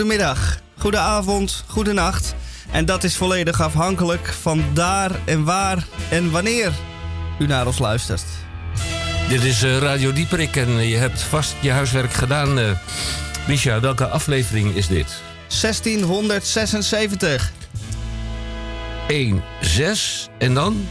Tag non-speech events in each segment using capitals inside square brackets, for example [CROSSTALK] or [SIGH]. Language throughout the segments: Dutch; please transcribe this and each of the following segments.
goedemiddag, goedenavond, goedenacht. En dat is volledig afhankelijk van daar en waar en wanneer u naar ons luistert. Dit is eh, Radio Dieperik en je hebt vast je huiswerk gedaan. eh Misha, welke aflevering is dit? 1676, 1, 6 en dan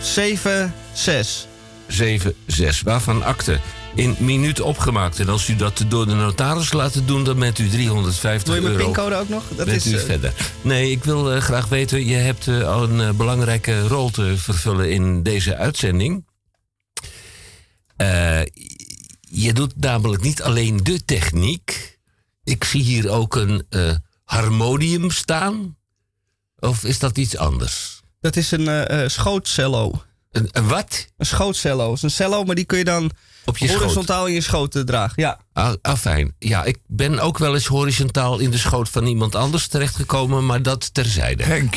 7, 6. 7, 6. Waarvan akte in minuut opgemaakt. En als u dat door de notaris laat doen, dan bent u 350 Wil je mijn euro. pincode ook nog? Dat bent is, u eh, verder. Nee, ik wil eh, graag weten, je hebt eh, al een belangrijke rol te vervullen in deze uitzending. Je doet namelijk niet alleen de techniek. Ik zie hier ook een harmonium staan. Of is dat iets anders? dat is een schootcello. Een, een wat? Een schootcello. Het is een cello, maar die kun je dan Op je schoot? horizontaal in je schoot eh, dragen. Ja. Ah, ah, fijn. Ja, ik ben ook wel eens horizontaal in de schoot van iemand anders terechtgekomen, maar dat terzijde. Henk.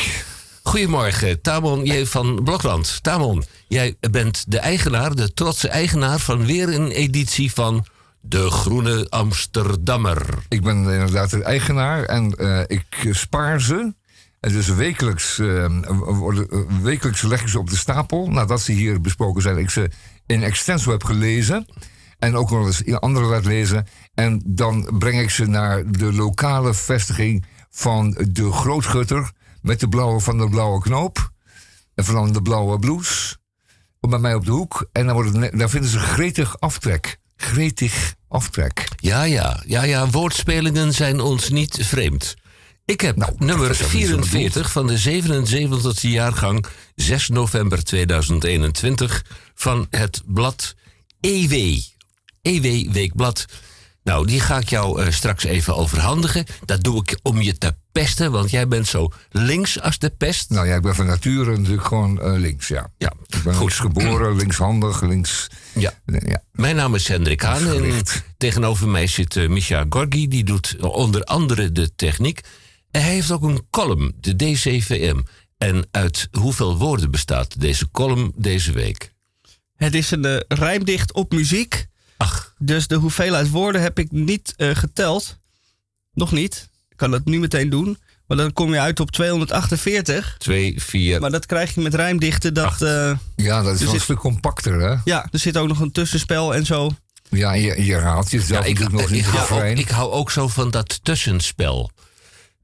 Goedemorgen, Tamon J. van Blokland. Tamon, jij bent de eigenaar, de trotse eigenaar van weer een editie van De Groene Amsterdammer. Ik ben inderdaad de eigenaar en eh, ik spaar ze. En dus wekelijks, eh, worden, wekelijks leg ik ze op de stapel. Nadat ze hier besproken zijn, ik ze in extenso heb gelezen. En ook nog eens andere laat lezen. En dan breng ik ze naar de lokale vestiging van de Grootgutter. Met de blauwe van de blauwe knoop. En van de blauwe blouse. Bij mij op de hoek. En dan, wordt dan vinden ze gretig aftrek. Gretig aftrek. Ja, ja, ja, ja, woordspelingen zijn ons niet vreemd. Ik heb Nou, nummer dat is wel niet zo 44 van de 77e jaargang, 6 november 2021, van het blad EW. EW Weekblad. Nou, die ga ik jou eh, straks even overhandigen. Dat doe ik om je te pesten, want jij bent zo links als de pest. Nou ja, ik ben van nature natuurlijk gewoon eh, links, ja. Ja, Ik ben links geboren, linkshandig, links... Ja. Ja. Mijn naam is Hendrik Haan en tegenover mij zit uh, Misha Gorgi. Die doet onder andere de techniek. En hij heeft ook een column, de DCVM. En uit hoeveel woorden bestaat deze column deze week? Het is een eh, rijmdicht op muziek. Ach, Dus de hoeveelheid woorden heb ik niet eh, geteld. Nog niet. Ik kan dat nu meteen doen. Maar dan kom je uit op 248. twee, vier. Maar dat krijg je met rijmdichten. Dat, eh, Ja, dat is wel een stuk compacter, hè? ja, er zit ook nog een tussenspel en zo. Ja, je, je raadt jezelf Ja, ik, natuurlijk nog ik, niet hou ook, ik hou ook zo van dat tussenspel.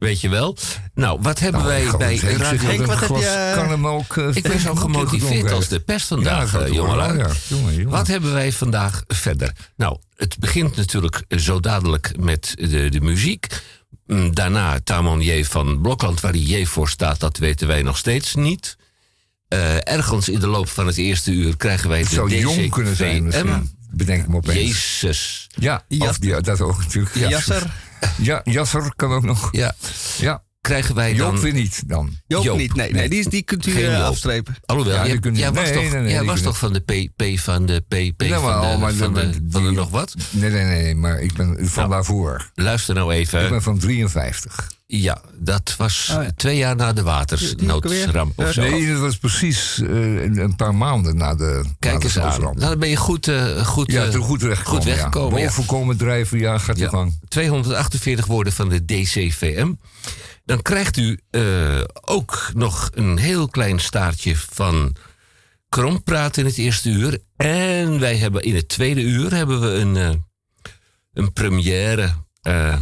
Weet je wel? Nou, wat hebben Nou, wij bij Henk Radio... Henk, wat heb karnemelk, eh, Ik ben zo gemotiveerd als de Ja, vandaag, eh, ja. Jongen, jongen. Wat hebben wij vandaag verder? Nou, het begint natuurlijk zo dadelijk met de, de muziek. Mm, Daarna Tamon J. van Blokland, waar die J voor staat, dat weten wij nog steeds niet. Eh, ergens in de loop van het eerste uur krijgen wij de zou jong kunnen zijn misschien. Bedenk ik me opeens. Jezus. Ja, Ja. Die, dat ook natuurlijk. Ja. Jasser, Ja, Jasser kan ook nog. Ja, Ja, krijgen wij Joop dan... weer niet dan. Joop, Joop. niet. Nee, nee. Die, die kunt u Geen eh, afstrepen. Alhoewel, Ja, jij, was, nee, toch, nee, nee, jij die was kunnen- toch van de P, P van de P, P Ja, van, de, maar- van, de, van de nog wat? Nee, nee, nee, maar ik ben van daarvoor. Luister nou even. Ik ben van 53. Ja, dat was Oh ja. twee jaar na de watersnoodramp of zo. Nee, dat was precies eh, een paar maanden na de Kijk na de eens aan. Nou, dan ben je goed, eh, goed, Ja, goed weggekomen. goed weggekomen, ja. Boven komen drijven, ja, gaat je gang. 248 woorden van de DCVM. Dan krijgt u eh, ook nog een heel klein staartje van krompraat in het eerste uur. En wij hebben in het tweede uur hebben we een, eh, een première. Eh,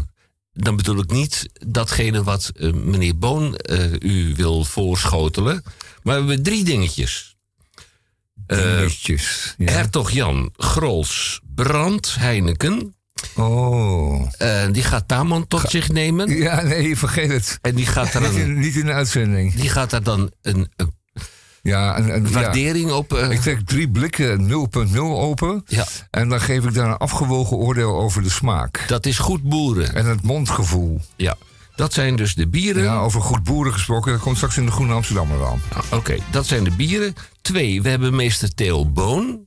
dan bedoel ik niet datgene wat meneer Boon u wil voorschotelen. Maar we hebben drie dingetjes. Dingetjes. Ja. Hertog Jan, Grols, Brand, Heineken. Oh. Eh, die gaat Tamon tot zich nemen. Ja, nee, vergeet het. En die gaat daar, Niet in, niet in de uitzending. die gaat daar dan een, een Ja, en, en, ja. waardering op. eh, Ik trek drie blikken 0.0 open. ja, En dan geef ik daar een afgewogen oordeel over de smaak. dat is goed boeren. En het mondgevoel. Ja, dat zijn dus de bieren. Ja, over goed boeren gesproken. Dat komt straks in de Groene Amsterdammer dan. Nou, Oké, dat zijn de bieren. Twee, we hebben meester Theo Boon.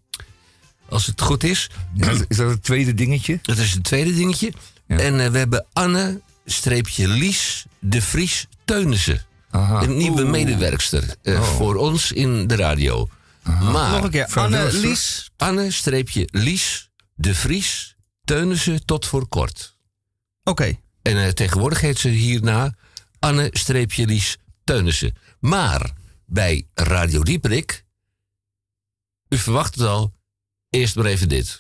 Als het goed is. Ja, is dat het tweede dingetje? Dat is het tweede dingetje. Ja. En eh, we hebben Anne, streepje Lies, de Vries Teunissen. Aha. Een nieuwe Oeh. medewerkster eh, voor ons in de radio. Maar Nog een keer. Anne. Lies. Anne, streepje Lies, de Vries Teunissen tot voor kort. Oké. En eh, tegenwoordig heet ze hierna Anne-Lies Teunissen. Maar bij Radio Dieperik, u verwacht het al, eerst maar even dit.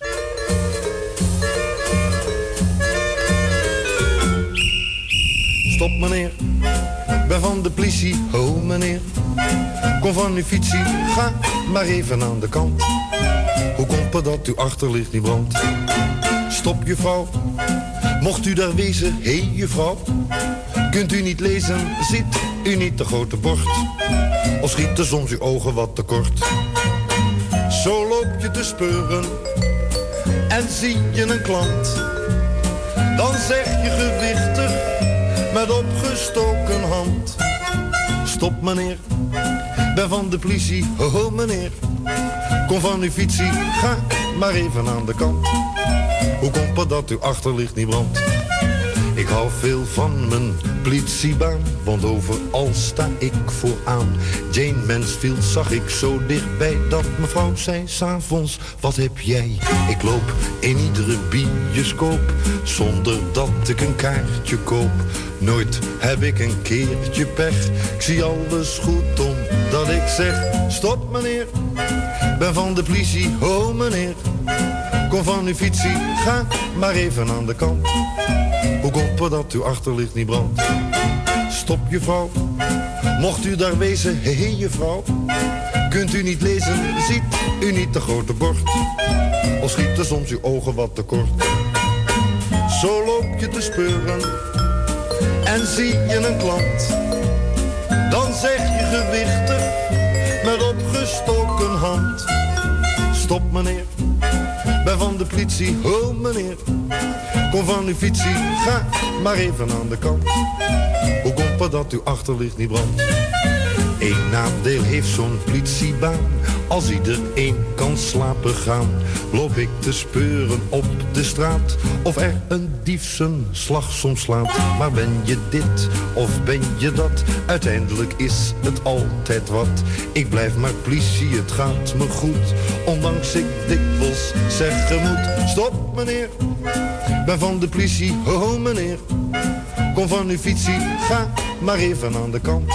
Stop meneer, ben van de politie, ho meneer. Kom van uw fietsie, ga maar even aan de kant. Hoe komt het dat uw achterlicht niet brandt? Stop juffrouw, mocht u daar wezen, hé hey, juffrouw. Kunt u niet lezen, ziet u niet de grote bord? Of schieten soms uw ogen wat te kort? Zo loop je te speuren en zie je een klant. Dan zeg je gewichtig met opgestoken hand. Stop meneer, ben van de politie, ho, ho meneer. Kom van uw fietsie, ga maar even aan de kant. Hoe komt het dat uw achterlicht niet brandt? Ik hou veel van mijn politiebaan, want overal sta ik vooraan. Jane Mansfield zag ik zo dichtbij dat mevrouw zei s'avonds, wat heb jij? Ik loop in iedere bioscoop, zonder dat ik een kaartje koop. Nooit heb ik een keertje pech, ik zie alles goed omdat ik zeg, stop meneer, ben van de politie, ho meneer. Kom van uw fietsie, ga maar even aan de kant. Hoe komt het dat uw achterlicht niet brandt? Stop juffrouw, mocht u daar wezen, hé hey, juffrouw. Kunt u niet lezen, ziet u niet de grote bord? Of schieten soms uw ogen wat te kort? Zo loop je te speuren en zie je een klant. Dan zeg je gewichtig met opgestoken hand. Stop meneer, ben van de politie, ho meneer. Kom van uw fietsie, ga maar even aan de kant. Hoe komt het dat uw achterlicht niet brandt? Eén nadeel heeft zo'n politiebaan. Als iedereen kan slapen gaan, loop ik te speuren op de straat. Of er een dief zijn slag soms slaat. Maar ben je dit of ben je dat? Uiteindelijk is het altijd wat. Ik blijf maar politie, het gaat me goed. Ondanks ik dikwijls zeggen moet. Stop meneer, ben van de politie, ho, ho meneer. Kom van uw fietsie, ga maar even aan de kant.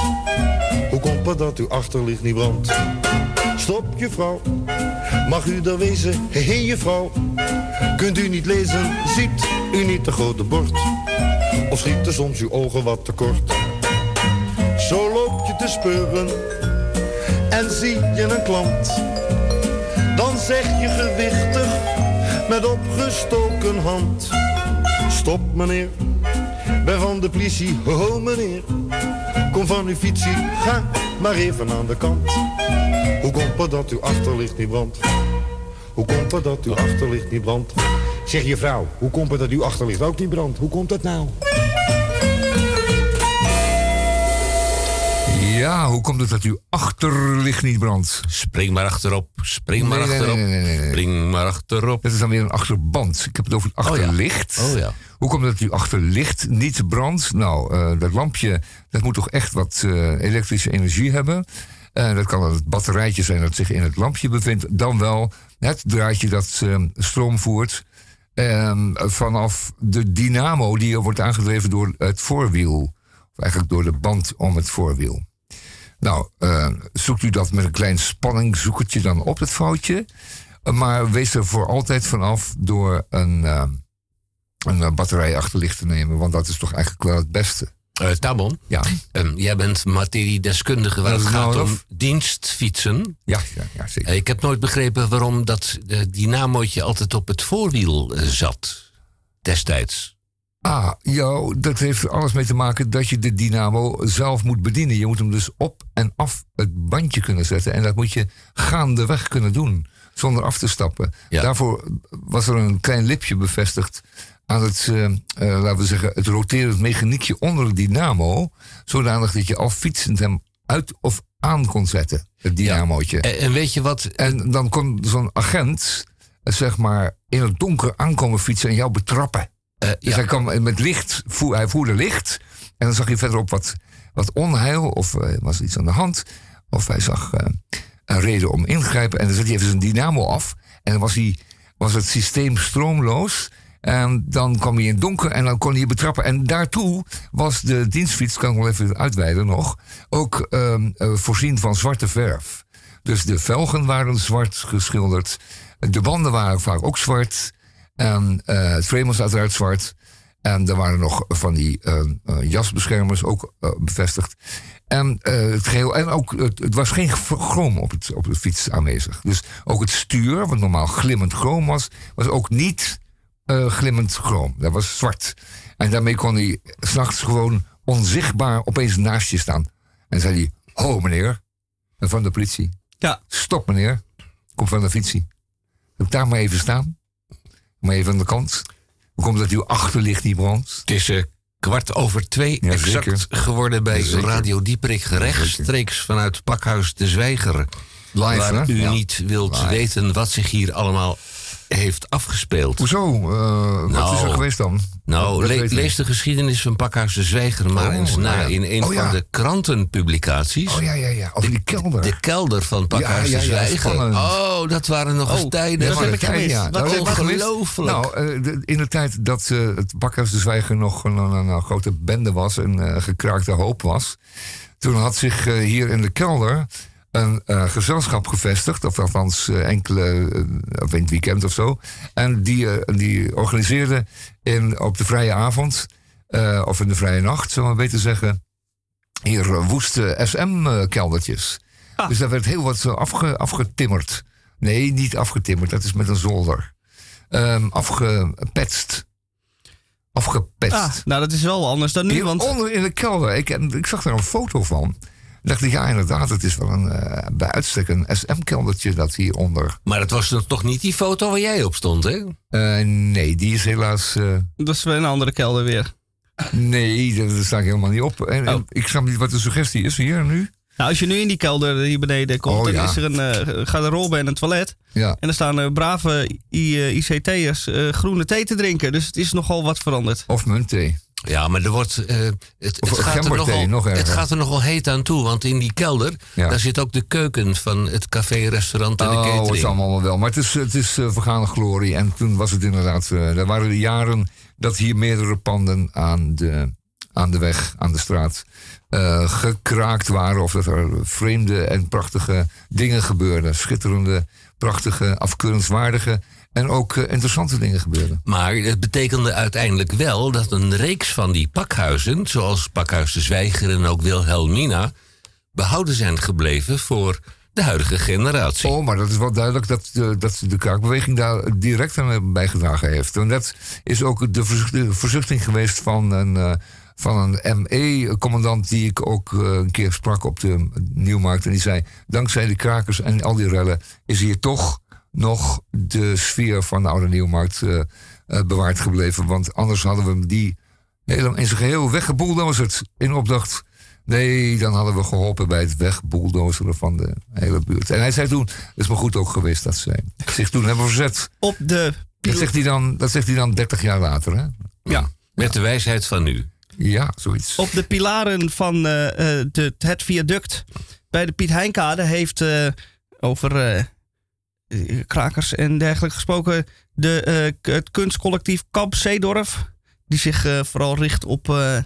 Hoe dat uw achterlicht niet brandt? Stop juffrouw, mag u daar wezen? Hé hey, juffrouw, kunt u niet lezen? Ziet u niet de grote bord? Of schieten soms uw ogen wat te kort? Zo loop je te speuren en zie je een klant. Dan zeg je gewichtig met opgestoken hand. Stop meneer, ben van de politie, ho meneer. Kom van uw fietsie, ga maar even aan de kant. Hoe komt het dat uw achterlicht niet brandt? Hoe komt het dat uw achterlicht niet brandt? Zeg je vrouw, hoe komt het dat uw achterlicht ook niet brandt? Hoe komt dat nou? Ja, hoe komt het dat uw achterlicht niet brandt? Spring maar achterop, spring maar Nee, achterop, nee, nee, spring maar achterop. Dat is dan weer een achterband. Ik heb het over het ja. achterlicht. Oh ja. Hoe komt het dat uw achterlicht niet brandt? Nou, eh, dat lampje dat moet toch echt wat eh, elektrische energie hebben. Eh, dat kan het batterijtje zijn dat zich in het lampje bevindt. Dan wel het draadje dat eh, stroom voert. ehm, vanaf de dynamo die wordt aangedreven door het voorwiel. Of eigenlijk door de band om het voorwiel. Nou, eh, zoekt u dat met een klein spanningzoekertje dan op, het foutje. Eh, maar wees er voor altijd vanaf door een, eh, een batterij achterlicht te nemen. Want dat is toch eigenlijk wel het beste. Tamon, Ja, ehm, jij bent materiedeskundige waar het is nou gaat om of? dienstfietsen. ja, ja, ja zeker. Ik heb nooit begrepen waarom dat uh, dynamootje altijd op het voorwiel zat. Destijds. Ah, ja, dat heeft er alles mee te maken dat je de dynamo zelf moet bedienen. Je moet hem dus op en af het bandje kunnen zetten. En dat moet je gaandeweg kunnen doen, zonder af te stappen. Ja. Daarvoor was er een klein lipje bevestigd aan het, eh, eh, laten we zeggen, het roterend mechaniekje onder de dynamo. Zodanig dat je al fietsend hem uit of aan kon zetten, het dynamootje. En, en weet je wat? En dan kon zo'n agent, eh, zeg maar, in het donker aankomen fietsen en jou betrappen. Eh, Dus ja, hij kwam met licht, voer, hij voerde licht. En dan zag je verderop wat, wat onheil of eh, was er iets aan de hand. Of hij zag eh, een reden om ingrijpen. En dan zet hij even zijn dynamo af. En dan was, hij, was het systeem stroomloos. En dan kwam hij in het donker en dan kon hij je betrappen. En daartoe was de dienstfiets, kan ik wel even uitweiden nog, ook ehm, eh, voorzien van zwarte verf. Dus de velgen waren zwart geschilderd. De banden waren vaak ook zwart. En eh, het frame was uiteraard zwart. En er waren nog van die eh, eh, jasbeschermers ook eh, bevestigd. En, het geheel, en ook, het, het was geen chroom op, het, op de fiets aanwezig. Dus ook het stuur, wat normaal glimmend chroom was, was ook niet glimmend chroom. Dat was zwart. En daarmee kon hij s'nachts gewoon onzichtbaar opeens naast je staan. En zei hij, ho meneer, van de politie. Ja. Stop meneer, kom van de fietsie. Heb daar maar even staan. Maar even aan de kant. Hoe komt dat uw achterlicht niet brandt? Het is eh, kwart over twee Ja, exact zeker. geworden bij Ja. Radio Dieperik. Rechtstreeks vanuit Pakhuis de Zwijger. Live, waar hè? u Ja. niet wilt Live. weten wat zich hier allemaal heeft afgespeeld. Hoezo? Eh, wat Nou, is er geweest dan? Nou, le- lees de geschiedenis van Pakhuis de Zwijger maar Oh, eens na nou ja. in een Oh, ja. van de krantenpublicaties. Oh ja, ja, ja. Over die kelder. De kelder van Pakhuis Ja, ja, de Zwijger. spannend. oh, dat waren nog eens Oh, tijden. dat heb ik gemist. Nou, dat heb ik. Ongelooflijk. Nou, eh, de- in de tijd dat eh, het Bakhuis de Zwijger nog een, een, een grote bende was, een eh, gekraakte hoop was. Toen had zich hier in de kelder een eh, gezelschap gevestigd, of althans eh, enkele, eh, of in het weekend of zo. En die, die organiseerde in, op de vrije avond, of in de vrije nacht, zullen we beter zeggen, hier woeste SM-keldertjes. Ah. Dus daar werd heel wat afge, afgetimmerd. Nee, niet afgetimmerd, dat is met een zolder. Ehm afgepetst. Afgepetst. Ah, nou, dat is wel anders dan nu, want... onder in de kelder. Ik, ik zag daar een foto van. Dacht ik, ja, inderdaad, het is wel een, eh, bij uitstek een SM-keldertje dat hieronder. Maar het was toch niet die foto waar jij op stond, hè? Eh, nee, die is helaas. eh, Dat is weer een andere kelder weer. nee, daar daar sta ik helemaal niet op. En, en Oh. ik snap niet wat de suggestie is hier nu. Nou, als je nu in die kelder hier beneden komt, Oh, dan ja. is er een eh, garderobe en een toilet. Ja. En er staan eh, brave ICT'ers eh, groene thee te drinken. Dus het is nogal wat veranderd. Of muntthee. Ja, maar er wordt. eh, het, Of het, gaat er nogal, nog het gaat er nogal heet aan toe, want in die kelder. Ja. daar zit ook de keuken van het café, restaurant en de Oh, het catering. is allemaal wel. Maar het is, het is eh, vergane glorie. En toen was het inderdaad. eh er waren de jaren dat hier meerdere panden aan de, aan de weg, aan de straat. gekraakt waren. Of dat er vreemde en prachtige dingen gebeurden. Schitterende, prachtige, afkeurenswaardige. En ook eh, interessante dingen gebeurden. Maar het betekende uiteindelijk wel dat een reeks van die pakhuizen, zoals Pakhuis de Zwijger en ook Wilhelmina, behouden zijn gebleven voor de huidige generatie. Oh, maar dat is wel duidelijk dat de, dat de kraakbeweging daar direct aan bijgedragen heeft. En dat is ook de verzucht- de verzuchting geweest van een, eh, van een ME-commandant die ik ook een keer sprak op de Nieuwmarkt. En die zei, dankzij de krakers en al die rellen is hier toch nog de sfeer van de oude Nieuwmarkt eh, eh, bewaard gebleven. Want anders hadden we die helemaal in zijn geheel weggebouldozerd in opdracht. Nee, dan hadden we geholpen bij het wegbouldozeren van de hele buurt. En hij zei toen, het is maar goed ook geweest dat ze zich toen hebben verzet. Op de... Dat zegt hij dan, dat zegt hij dan 30 jaar later, hè? Ja. Met de wijsheid van nu. Ja, zoiets. Op de pilaren van eh, eh, de, het viaduct bij de Piet Heinkade heeft eh, over krakers en dergelijke gesproken de, eh, het kunstcollectief Kamp Zeedorf. Die zich eh, vooral richt op eh,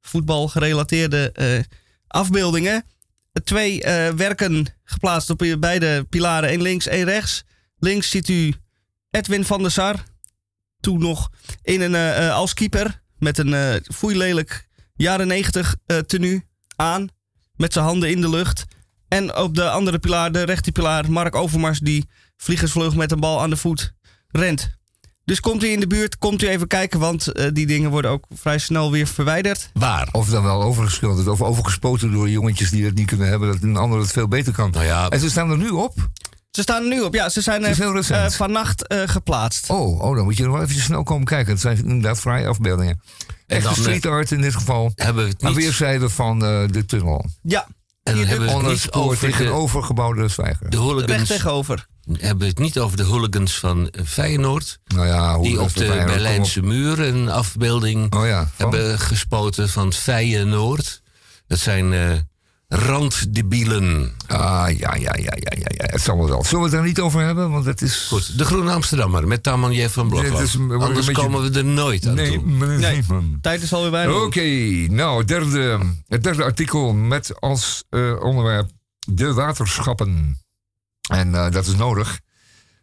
voetbalgerelateerde eh, afbeeldingen. Twee eh, werken geplaatst op beide pilaren, één links, één rechts. Links ziet u Edwin van der Sar, toen nog in een, eh, eh, als keeper met een eh foeilelijk jaren 90 eh tenue aan. Met zijn handen in de lucht. En op de andere pilaar, de rechterpilaar, Mark Overmars, die vliegersvlug met een bal aan de voet rent. Dus komt u in de buurt, komt u even kijken, want eh, die dingen worden ook vrij snel weer verwijderd. Waar? Of dan wel overgeschilderd of overgespoten door jongetjes die het niet kunnen hebben, dat een ander het veel beter kan. Nou ja, En ze staan er nu op. Ze staan er nu op. Ja, ze zijn Het is eh, heel recent. eh, vannacht eh, geplaatst. Oh, oh, dan moet je nog wel even snel komen kijken. Het zijn inderdaad fraaie afbeeldingen. Echte street art in dit geval. hebben we het Aan niet, weerszijden van eh, de tunnel. Ja, en dan hebben we het niet over de, tegenover gebouwde zwijger. de hooligans. tegenover. Hebben we het niet over de hooligans van Feyenoord. Nou ja, hoe Die dat op de op. Berlijnse muur een afbeelding Oh ja, hebben gespoten van Feyenoord. Dat zijn eh, randdebielen. Ah, ja, ja, ja, ja, ja, ja. Het zal wel wel. Zullen we het er niet over hebben? Want het is... Goed, de Groene Amsterdammer met Taman J. van Blokland. Is Anders beetje- komen we er nooit aan Nee, toe. meneer Nee. Zeeman. Tijd is alweer bijna. Oké, nou, derde, het derde artikel met als eh, onderwerp de waterschappen. En eh, dat is nodig,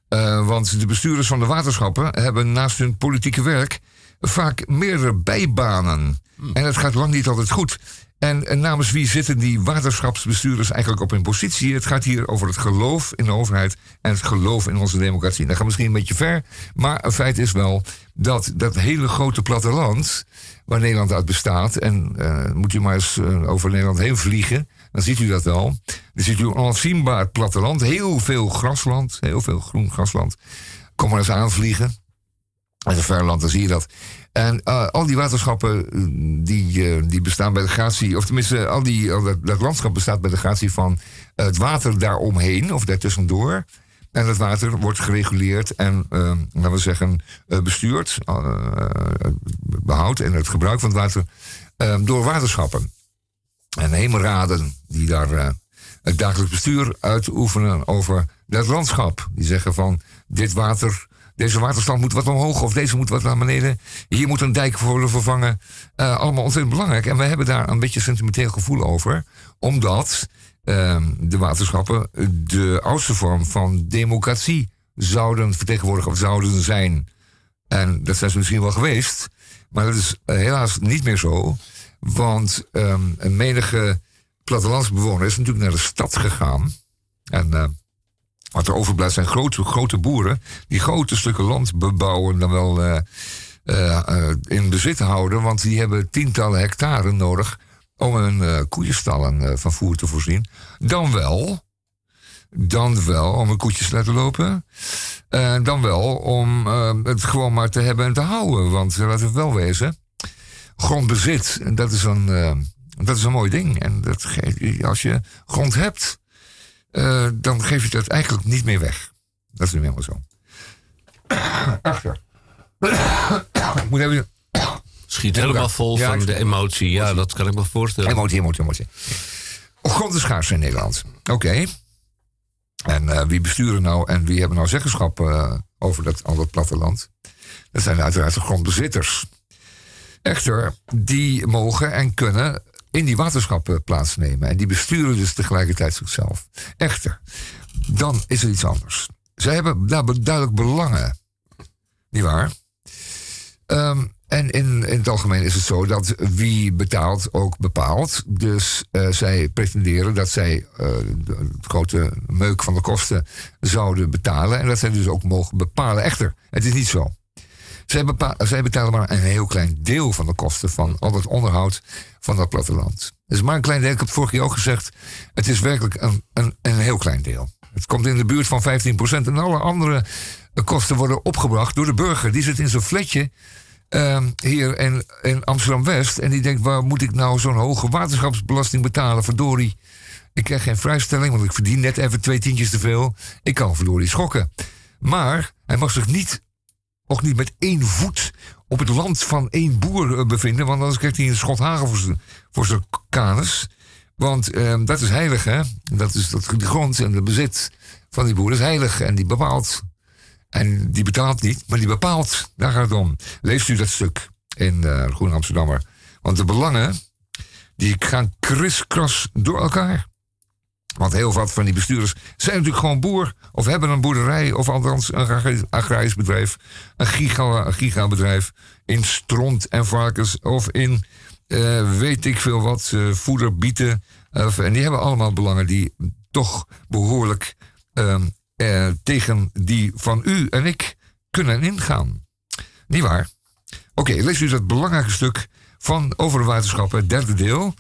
eh, want de bestuurders van de waterschappen hebben naast hun politieke werk vaak meerdere bijbanen. En het gaat lang niet altijd goed. En, en namens wie zitten die waterschapsbestuurders eigenlijk op hun positie? Het gaat hier over het geloof in de overheid en het geloof in onze democratie. Dat gaat misschien een beetje ver, maar een feit is wel dat dat hele grote platteland waar Nederland uit bestaat, en eh, moet u maar eens eh, over Nederland heen vliegen, dan ziet u dat wel. Dan ziet u een onafzienbaar platteland, heel veel grasland, heel veel groen grasland. Kom maar eens aanvliegen. Uit een ver land, dan zie je dat. En eh, al die waterschappen eh, die, eh, die bestaan bij de gratie, of tenminste, al die, dat, landschap bestaat bij de gratie van het water daaromheen of daartussendoor. En dat water wordt gereguleerd en, laten we zeggen, eh, bestuurd, eh, behoud en het gebruik van het water door waterschappen. En hemelraden die daar het dagelijks bestuur uitoefenen over dat landschap. Die zeggen van dit water, deze waterstand moet wat omhoog of deze moet wat naar beneden. Hier moet een dijk worden vervangen. Eh, allemaal ontzettend belangrijk. En we hebben daar een beetje sentimenteel gevoel over. Omdat eh, de waterschappen de oudste vorm van democratie zouden vertegenwoordigen of zouden zijn. En dat zijn ze misschien wel geweest. Maar dat is eh, helaas niet meer zo. Want ehm, een menige plattelandsbewoner is natuurlijk naar de stad gegaan. En eh, wat er overblijft zijn grote, grote boeren. die grote stukken land bebouwen. dan wel eh, eh, eh, in bezit houden. Want die hebben tientallen hectare nodig. om hun koeienstallen van voer te voorzien. Dan wel. Dan wel om hun koetjes te laten lopen. Dan wel om het gewoon maar te hebben en te houden. Want laten we wel wezen. Grondbezit, dat is een, dat is een mooi ding. En dat als je grond hebt, eh, dan geef je dat eigenlijk niet meer weg. Dat is nu helemaal zo. Achter. Ik moet even. Schiet helemaal vol Ja, van de emotie. Ja, dat kan ik me voorstellen. Emotie, emotie, emotie. Grond is schaars in Nederland. Oké. En eh, wie besturen nou en wie hebben nou zeggenschap eh, over dat, al dat platteland? Dat zijn uiteraard de grondbezitters. Echter, die mogen en kunnen in die waterschappen plaatsnemen. En die besturen dus tegelijkertijd zichzelf. Echter, dan is er iets anders. Zij hebben daar duidelijk belangen. Niet waar? Ehm, en in, in het algemeen is het zo dat wie betaalt ook bepaalt. Dus eh, zij pretenderen dat zij eh, de, grote meuk van de kosten zouden betalen. En dat zij dus ook mogen bepalen. Echter, het is niet zo. Zij, betalen maar een heel klein deel van de kosten van al het onderhoud van dat platteland. Het is maar een klein deel. Ik heb het vorige keer ook gezegd. Het is werkelijk een, een, een heel klein deel. Het komt in de buurt van 15%. En alle andere kosten worden opgebracht door de burger. Die zit in zo'n flatje ehm, hier in, in Amsterdam-West. En die denkt, waar moet ik nou zo'n hoge waterschapsbelasting betalen? Verdorie, ik krijg geen vrijstelling, want ik verdien net even twee tientjes te veel. Ik kan verdorie schokken. Maar hij mag zich niet, ook niet met één voet op het land van één boer eh, bevinden. Want anders krijgt hij een schot hagel voor zijn, voor zijn kanus. Want ehm, dat is heilig, hè? Dat is dat, de grond en de bezit van die boer is heilig. En die bepaalt. En die betaalt niet, maar die bepaalt. Daar gaat het om. Leest u dat stuk in uh, Groen Amsterdammer. Want de belangen, die gaan kriskras door elkaar. Want heel wat van die bestuurders zijn natuurlijk gewoon boer. Of hebben een boerderij. Of althans een agrari- agrarisch bedrijf. Een, giga, gigabedrijf. In stront en varkens. Of in eh, weet ik veel wat. eh, voeder, bieten. En die hebben allemaal belangen die toch behoorlijk ehm, eh, tegen die van u en ik kunnen ingaan. Niet waar? Oké, lees u dat belangrijke stuk van over de waterschappen, derde deel.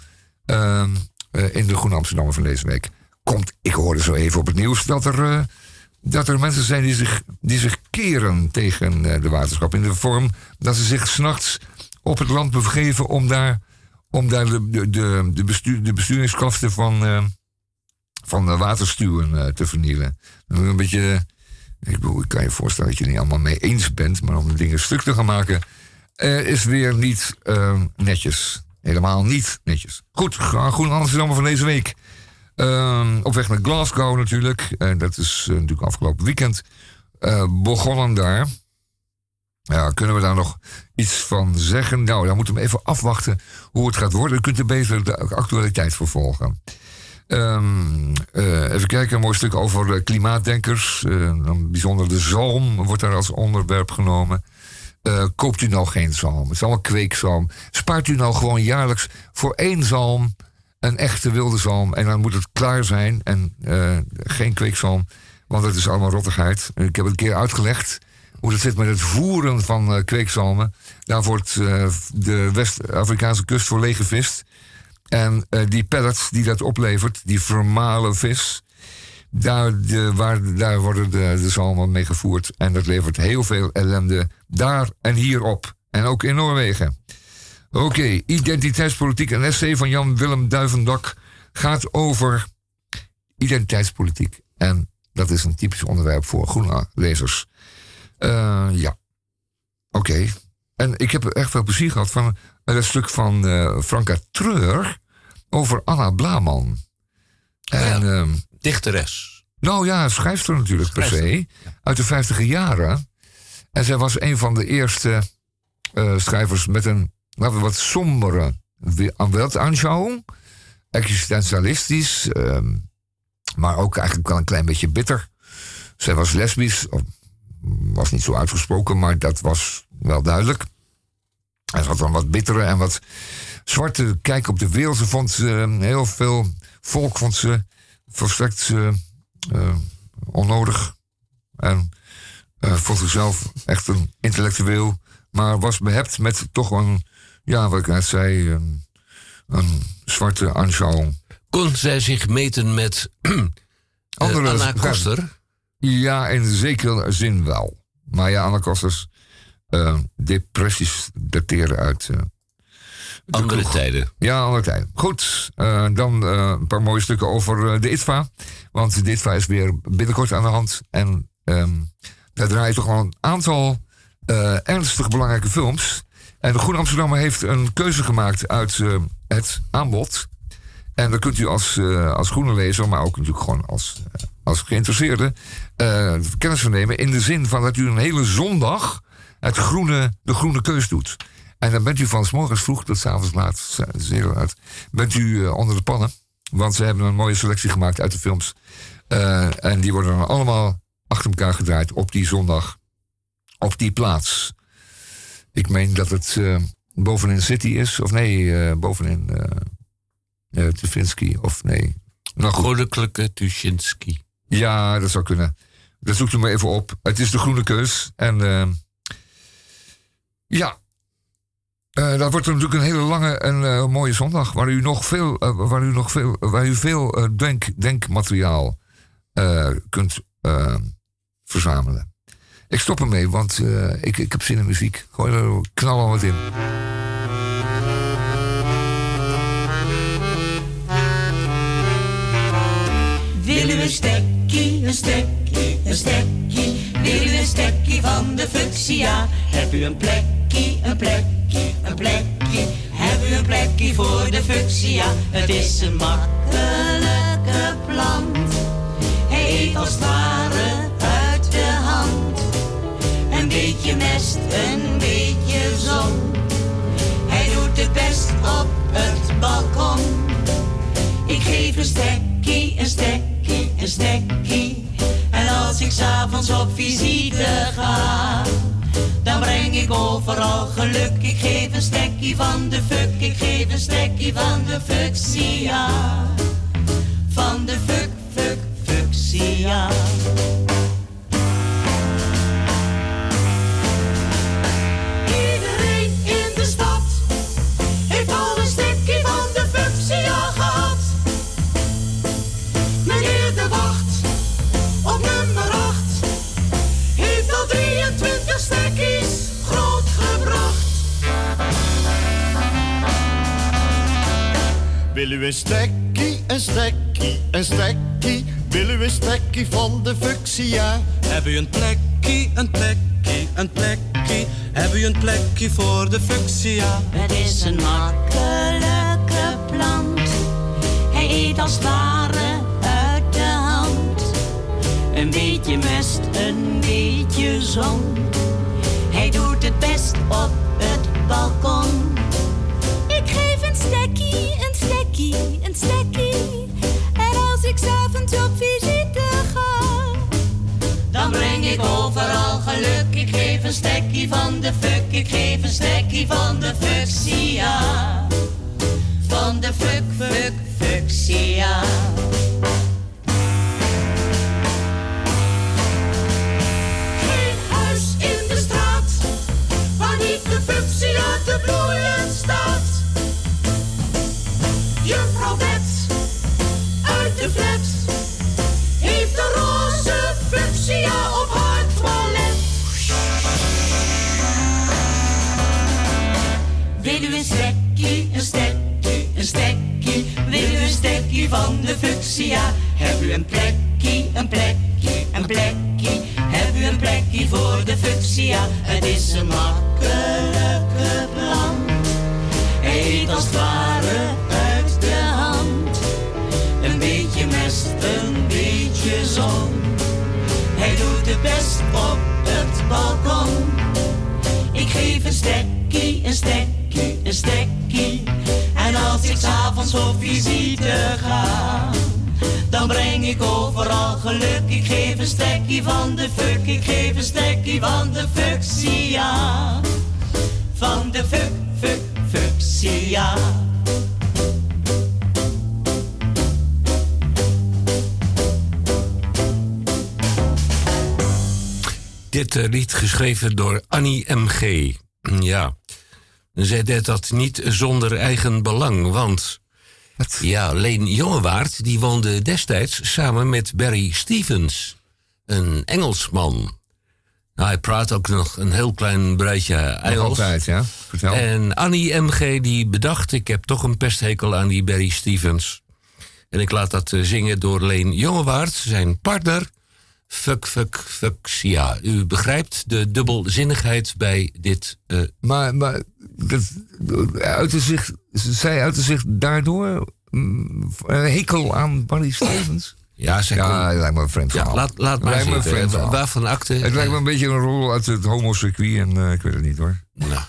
ehm, eh, in de Groene Amsterdammer van deze week. Komt, ik hoorde zo even op het nieuws dat er, eh, dat er mensen zijn die zich, die zich keren tegen eh, de waterschap. In de vorm dat ze zich s'nachts op het land begeven om daar, om daar de, de, de, de, de van, eh, van de waterstuwen te vernielen. Een beetje. Ik, bedoel, kan je voorstellen dat je het niet allemaal mee eens bent, maar om dingen stuk te gaan maken, is weer niet netjes. helemaal niet netjes. Goed, Groen Amsterdam van deze week. Ehm, op weg naar Glasgow natuurlijk. En dat is eh, natuurlijk afgelopen weekend uh, begonnen daar. Ja, kunnen we daar nog iets van zeggen? Nou, dan moeten we even afwachten hoe het gaat worden. U kunt er beter de actualiteit vervolgen. Um, uh, even kijken, een mooi stuk over klimaatdenkers. Bijzonder de zalm wordt daar als onderwerp genomen. Koopt u nou geen zalm? Het is allemaal kweekzalm. Spaart u nou gewoon jaarlijks voor één zalm een echte wilde zalm. En dan moet het klaar zijn en geen kweekzalm. Want het is allemaal rottigheid. Ik heb het een keer uitgelegd hoe het zit met het voeren van uh, kweekzalmen. Daar wordt uh, de West-Afrikaanse kust voor leeggevist. En die pellets die dat oplevert, die vermalen vis, daar, de, waar, daar worden de, de zalmen mee gevoerd. En dat levert heel veel ellende daar en hier op. En ook in Noorwegen. Oké, okay, identiteitspolitiek. Een essay van Jan-Willem Duivendak gaat over identiteitspolitiek. En dat is een typisch onderwerp voor groene lezers. Uh, ja. Oké. Okay. En ik heb echt veel plezier gehad van een stuk van uh, Franka Treur over Anna Blaman. En, ja, uh, dichteres. Nou ja, schrijfster natuurlijk schrijfster. per se. Ja. Uit de vijftige jaren. En zij was een van de eerste uh, schrijvers met een we wat sombere Weltanschauung. Existentialistisch. maar ook eigenlijk wel een klein beetje bitter. Zij was lesbisch, was niet zo uitgesproken, maar dat was wel duidelijk. Hij had dan wat bittere en wat zwarte kijk op de wereld. Ze vond ze, heel veel volk vond ze volstrekt uh, onnodig. En uh, vond zichzelf echt een intellectueel. Maar was behept met toch een, ja, wat ik net zei, een, een zwarte aanschouwing. Kon zij zich meten met [CLEARS THROAT] Andere, Anna Koster? Ja, in zekere zin wel. Maar ja, Anna Kosters uh, depressies dateren uit. Uh, andere kroeg. tijden. Ja, andere tijden. Goed, uh, dan een paar mooie stukken over de ITVA. Want de ITVA is weer binnenkort aan de hand. En um, daar draaien toch wel een aantal ernstig belangrijke films. En de Groene Amsterdammer heeft een keuze gemaakt uit het aanbod. En dan kunt u als, als groene lezer, maar ook natuurlijk gewoon als, als geïnteresseerde, kennis van nemen. In de zin van dat u een hele zondag het groene, de groene keus doet. En dan bent u van s morgens vroeg tot s avonds laat, zeer laat, bent u onder de pannen. Want ze hebben een mooie selectie gemaakt uit de films. En die worden dan allemaal achter elkaar gedraaid op die zondag. Op die plaats. Ik meen dat het uh, bovenin City is. Of nee, bovenin uh, Tuschinski. Of nee. Nou, Goddelijke Tuschinski. Ja, dat zou kunnen. Dat zoekt u maar even op. Het is de groene keus. En ja. Uh, dat wordt natuurlijk een hele lange en uh, mooie zondag. Waar u nog veel, uh, waar u nog veel, waar u veel denk, denkmateriaal kunt verzamelen. Ik stop ermee, want ik, ik heb zin in muziek. Gooi er knallen wat in. Willen we een stekkie, een stekkie, een stekkie? Wil u een stekkie van de fuchsia? Heb u een plekje, een plekje, een plekje? Heb u een plekje voor de fuchsia? Het is een makkelijke plant. Hij als het beetje mest, een beetje zon. Hij doet het best op het balkon. Ik geef een stekkie, een stekkie, een stekkie en als ik s'avonds op visite ga, dan breng ik overal geluk. Ik geef een stekkie van de fuck, ik geef een stekkie van de fuchsia. Van de fuck, fuck, fuchsia. Willen we een stekkie, een stekkie, een stekkie? Willen we een stekkie van de fuchsia? Hebben u een plekkie, een plekkie, een plekkie? stekkie. Heb u een plekje voor de fuchsia? Het is een makkelijke plant. Hij eet als het ware uit de hand. Een beetje mest, een beetje zon. Hij doet het best op het balkon. Stekkie, een stekkie. En als ik s'avonds op visite ga, Dan breng ik overal geluk. Ik geef een stekkie van de fuck. Ik geef een stekkie van de fuchsia. Van de fuck, fuck, fuchsia. Geen huis in de straat. Waar niet de fuchsia te bloeien staat. Van de fuchsia? Heb u een plekje, een plekje, een plekje? Heb u een plekje voor de fuchsia? Het is een makkelijke plant. Hij eet als het ware uit de hand. Een beetje mest, een beetje zon. Hij doet het best op het balkon. Ik geef een stekkie, een stekkie, een stekkie. En als ik s'avonds op visite ga, dan breng ik overal geluk. Ik geef een stekkie van de fuck, ik geef een stekkie van de fuchsia. Van de fuck, fuck, fuchsia. Dit eh, lied geschreven door Annie M.G. Ja, zij deed dat niet zonder eigen belang, want... Ja, Leen Jongewaard die woonde destijds samen met Barry Stevens, een Engelsman. Nou, hij praat ook nog een heel klein breitje Engels. altijd, ja. Vertel. En Annie M.G. die bedacht, ik heb toch een pesthekel aan die Barry Stevens. En ik laat dat eh, zingen door Leen Jongewaard, zijn partner. Fuck, fuck, fuck, ja. U begrijpt de dubbelzinnigheid bij dit... eh, Maar, maar dat, uitte zich, zij uitte zich daardoor mm, een hekel aan Barry Stevens. ja, zij Ja, het lijkt me een vreemd ja verhaal. laat, laat maar lijkt me vreemd verhaal. Waarvan akte... Het lijkt me een beetje een rol uit het homocircuit en eh, ik weet het niet hoor. Nou,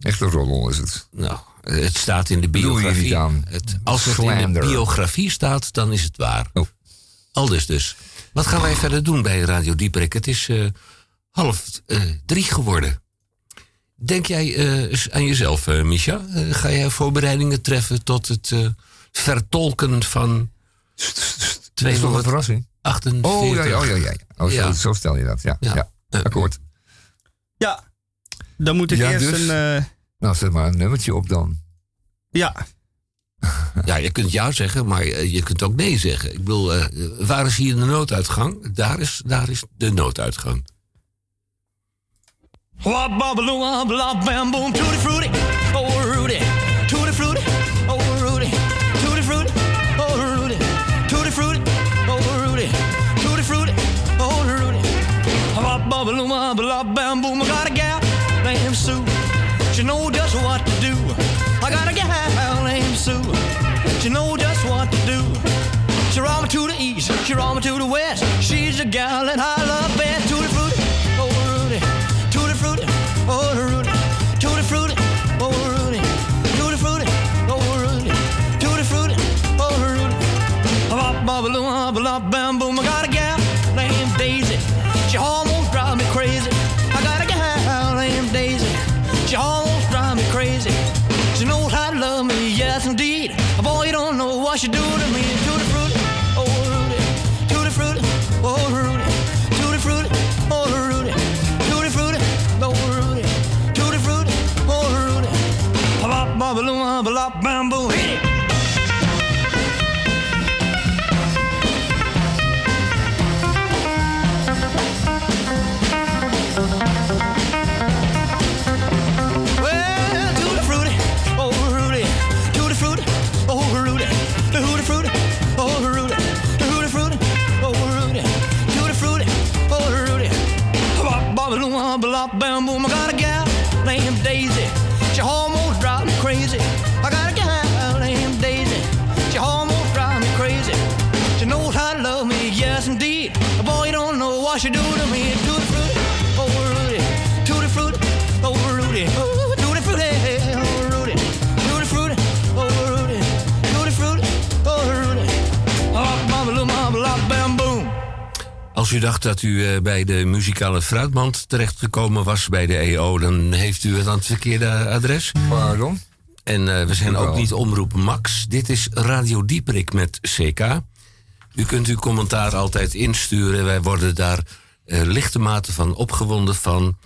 Echt een roddel is het. nou, het staat in de biografie. Het, als het in de biografie staat, dan is het waar. Oh. Aldus dus. Wat gaan wij verder doen bij Radio Dieperik? Het is eh, half eh, drie geworden. Denk jij eh, eens aan jezelf, eh Misha? Ga jij voorbereidingen treffen tot het eh, vertolken van Dat is toch een verrassing? 48? Oh ja, ja, oh, ja, ja. Oh, zo, Ja. zo stel je dat. Ja, Ja. ja. Akkoord. Ja, dan moet ik Ja, eerst dus? een... eh, Nou, zet maar een nummertje op dan. ja, Ja, je kunt ja zeggen, maar eh, je kunt ook nee zeggen. Ik bedoel, eh, waar is hier de nooduitgang? Daar is, daar is de nooduitgang. Tutti frutti, oh oh oh bam, boom, I got a gal named Sue. She know just what to do. Sue. She know just what to do. She roll me to the east, she roll me to the west. She's a gal that I love best. Tutti frutti, oh Rudy, tutti frutti, oh Rudy, tutti frutti, oh Rudy, tutti frutti, oh Rudy, tutti frutti, oh Rudy. Bop, bop, bop, bop, bam, boom. bamboo. Als u dacht dat u eh, bij de muzikale fruitmand terechtgekomen was bij de EO, dan heeft u het aan het verkeerde adres. Pardon? En eh, we zijn ook niet Omroep Max. Dit is Radio Dieperik met CK. U kunt uw commentaar altijd insturen. Wij worden daar eh, lichte mate van opgewonden van.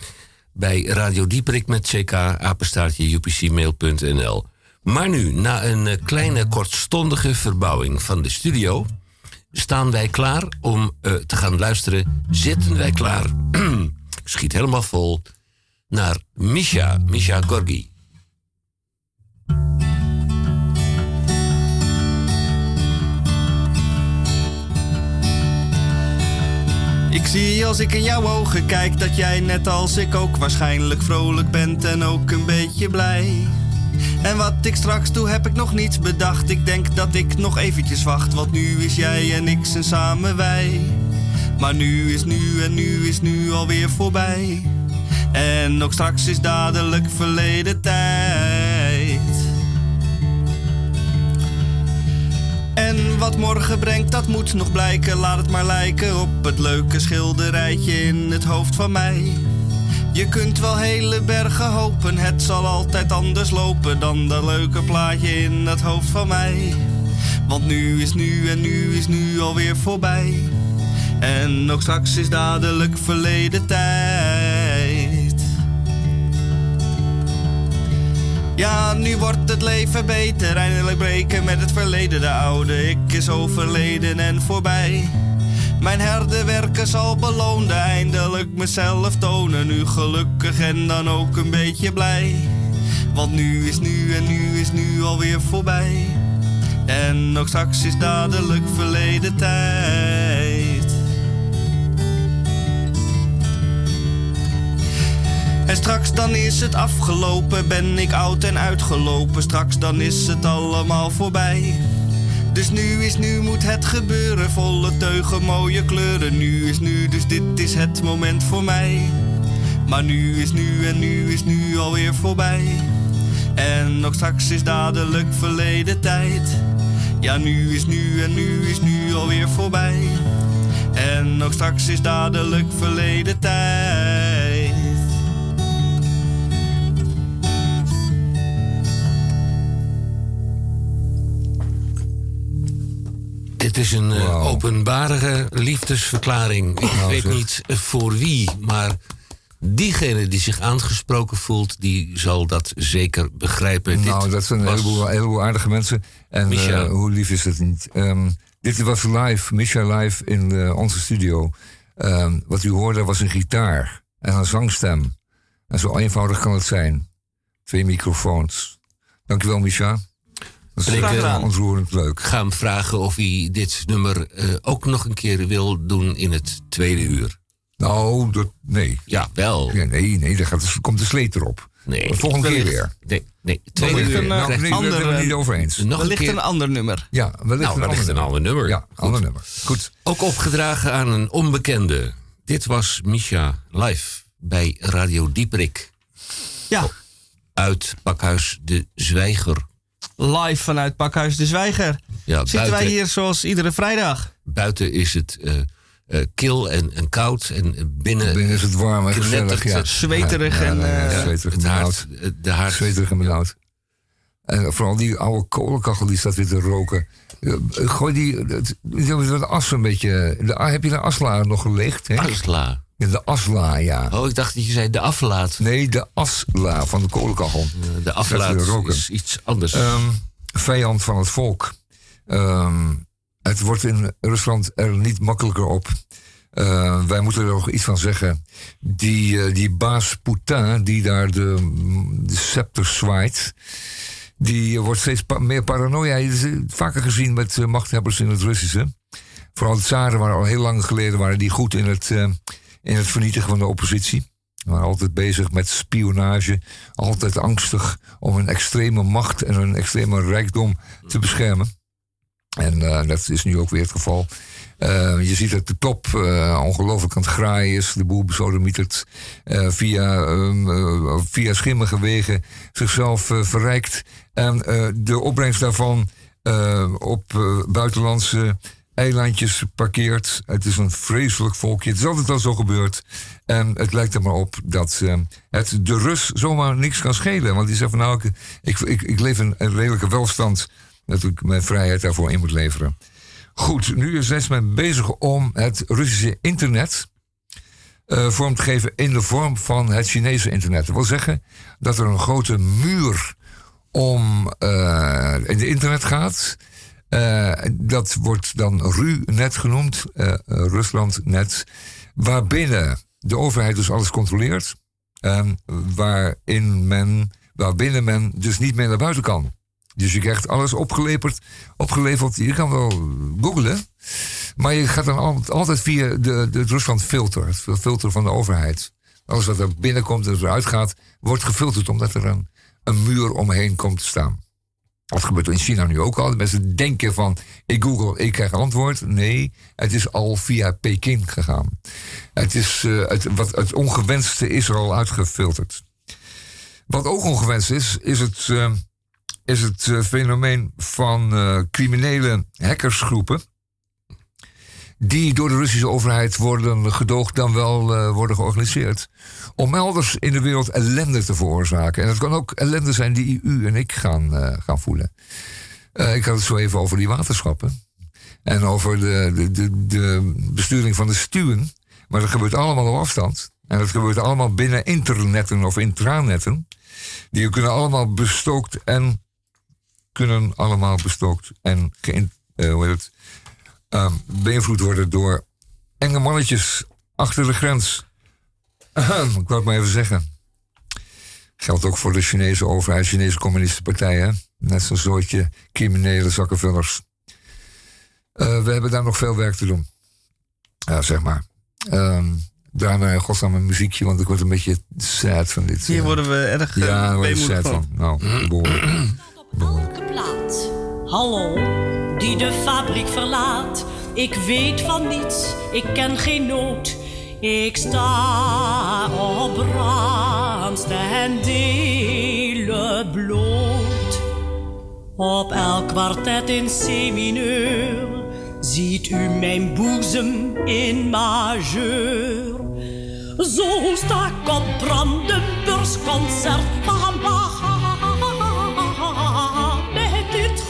Bij Radio Dieperik met CK, apenstaartje upcmail.nl. Maar nu, na een kleine kortstondige verbouwing van de studio... staan wij klaar om eh, te gaan luisteren. Zitten wij klaar, [CLEARS THROAT] schiet helemaal vol, naar Misha, Misha Gorgi. Ik zie als ik in jouw ogen kijk dat jij net als ik ook waarschijnlijk vrolijk bent en ook een beetje blij. En wat ik straks doe heb ik nog niets bedacht. Ik denk dat ik nog eventjes wacht, want nu is jij en ik zijn samen wij. Maar nu is nu en nu is nu alweer voorbij. En ook straks is dadelijk verleden tijd. En wat morgen brengt, dat moet nog blijken. Laat het maar lijken op het leuke schilderijtje in het hoofd van mij. Je kunt wel hele bergen hopen, het zal altijd anders lopen dan dat leuke plaatje in het hoofd van mij. Want nu is nu en nu is nu alweer voorbij. En ook straks is dadelijk verleden tijd. Ja, nu wordt het leven beter. Eindelijk breken met het verleden. De oude ik is overleden en voorbij. Mijn herdenwerken zal beloond. Eindelijk mezelf tonen. Nu gelukkig en dan ook een beetje blij. Want nu is nu en nu is nu alweer voorbij. En ook straks is dadelijk verleden tijd. En straks dan is het afgelopen, ben ik oud en uitgelopen. Straks dan is het allemaal voorbij. Dus nu is nu, moet het gebeuren. Volle teugen, mooie kleuren. Nu is nu, dus dit is het moment voor mij. Maar nu is nu en nu is nu alweer voorbij. En nog straks is dadelijk verleden tijd. Ja, nu is nu en nu is nu alweer voorbij. En nog straks is dadelijk verleden tijd. Dit is een eh, openbare liefdesverklaring. Ik Nou, weet zeg. niet voor wie, maar diegene die zich aangesproken voelt, die zal dat zeker begrijpen. Nou, Dit dat zijn een heleboel, aardige mensen. En Micha. eh, hoe lief is het niet? Ehm, dit was live, Misha live in eh, onze studio. Ehm, wat u hoorde was een gitaar en een zangstem. En zo eenvoudig kan het zijn. Twee microfoons. Dankjewel, Misha. Eh, gedaan. ontroerend leuk. Ik ga hem vragen of hij dit nummer eh, ook nog een keer wil doen in het tweede uur. Nou, dat, nee. Ja, wel. Ja, nee, nee, daar gaat, komt de sleet erop. Nee. De volgende keer weer. Nee, nee. Tweede Wellicht uur. een, eh, krijgt nee, zijn we het niet over eens. nog een Wellicht keer. een ander nummer. Ja, wellicht Nou, een wellicht ander een ander nummer. Ja, ander nummer. Goed. Ook opgedragen aan een onbekende. Dit was Misha live bij Radio Dieperik. Ja, Uit Pakhuis de Zwijger. Live vanuit Pakhuis de Zwijger. Ja, Zitten buiten, wij hier zoals iedere vrijdag. buiten is het eh, eh, kil en, en koud. En binnen, Binnen is het warm en gezellig. Ja. het. Zweterig Ja, en... ja, ja, eh, zweterig het en haard, eh, de haard. Zweterig en benauwd. En vooral die oude kolenkachel die staat weer te roken. Eh, Gooi die, het- de as een beetje. De, heb je de asla nog geleegd? Hè? Asla. Ja, de asla, ja. Oh, ik dacht dat je zei de aflaat. Nee, de asla van de kolenkachel. Eh, de aflaat is iets anders. Ehm, vijand van het volk. Ehm, het wordt in Rusland er niet makkelijker op. Eh, wij moeten er nog iets van zeggen. Die, eh, die baas Poetin, die daar de, de scepter zwaait... die wordt steeds pa- meer paranoia. Hij is vaker gezien met eh, machthebbers in het Russische. Vooral de tsaren waren al heel lang geleden waren die goed in het, in het vernietigen van de oppositie. Waren altijd bezig met spionage. Altijd angstig om een extreme macht en een extreme rijkdom te beschermen. En eh, dat is nu ook weer het geval. Eh, je ziet dat de top eh, ongelooflijk aan het graaien is. De boel besodemietert eh via, ehm, eh, via schimmige wegen zichzelf verrijkt. En de opbrengst daarvan op buitenlandse eilandjes parkeert. Het is een vreselijk volkje. Het is altijd al zo gebeurd. En het lijkt er maar op dat eh, het de Rus zomaar niks kan schelen. Want die zegt van nou, ik, ik, ik, leef in een redelijke welstand. Dat ik mijn vrijheid daarvoor in moet leveren. Goed, nu is steeds men bezig om het Russische internet eh, vorm te geven in de vorm van het Chinese internet. Dat wil zeggen dat er een grote muur om eh, in de internet gaat. Eh, dat wordt dan RU-net genoemd, eh Ruslandnet, waarbinnen de overheid dus alles controleert. En waarin men, waarbinnen men dus niet meer naar buiten kan. Dus je krijgt alles opgeleverd, opgeleverd. Je kan wel googlen. Maar je gaat dan al- altijd via de, de, Rusland-filter. Het filter van de overheid. Alles wat er binnenkomt en eruit gaat, wordt gefilterd omdat er een, een muur omheen komt te staan. Dat gebeurt in China nu ook al. De mensen denken van, ik google, ik krijg antwoord. Nee, het is al via Peking gegaan. Het, is, eh, wat, het ongewenste is er al uitgefilterd. Wat ook ongewenst is, is het, eh, is het eh, fenomeen van criminele hackersgroepen. Die door de Russische overheid worden gedoogd, dan wel eh, worden georganiseerd. Om elders in de wereld ellende te veroorzaken. En het kan ook ellende zijn die u en ik gaan, eh, gaan voelen. Eh, ik had het zo even over die waterschappen. En over de, de, de, de besturing van de stuwen. Maar dat gebeurt allemaal op afstand. En dat gebeurt allemaal binnen internetten of intranetten. Die kunnen allemaal bestookt en kunnen allemaal bestookt en hoe heet het, ehm, beïnvloed worden door enge mannetjes achter de grens. Ik wou het maar even zeggen. Geldt ook voor de Chinese overheid, Chinese communistische partijen. Net zo'n soortje criminele zakkenvullers. Eh, we hebben daar nog veel werk te doen. Ja, zeg maar. Ehm draai maar in godsnaam een muziekje, want ik word een beetje sad van dit. Hier eh, worden we erg eh, ja, daar word ik weemoedig sad van. Nou, [CLEARS THROAT] behoorlijk. elke plaat. Hallo, die de fabriek verlaat. Ik weet van niets, ik ken geen nood. Ik sta op brandste en delen bloot. Op elk kwartet in C-mineur ziet u mijn boezem in majeur. Zo sta ik op Brandenburgsconcert van Bach met dit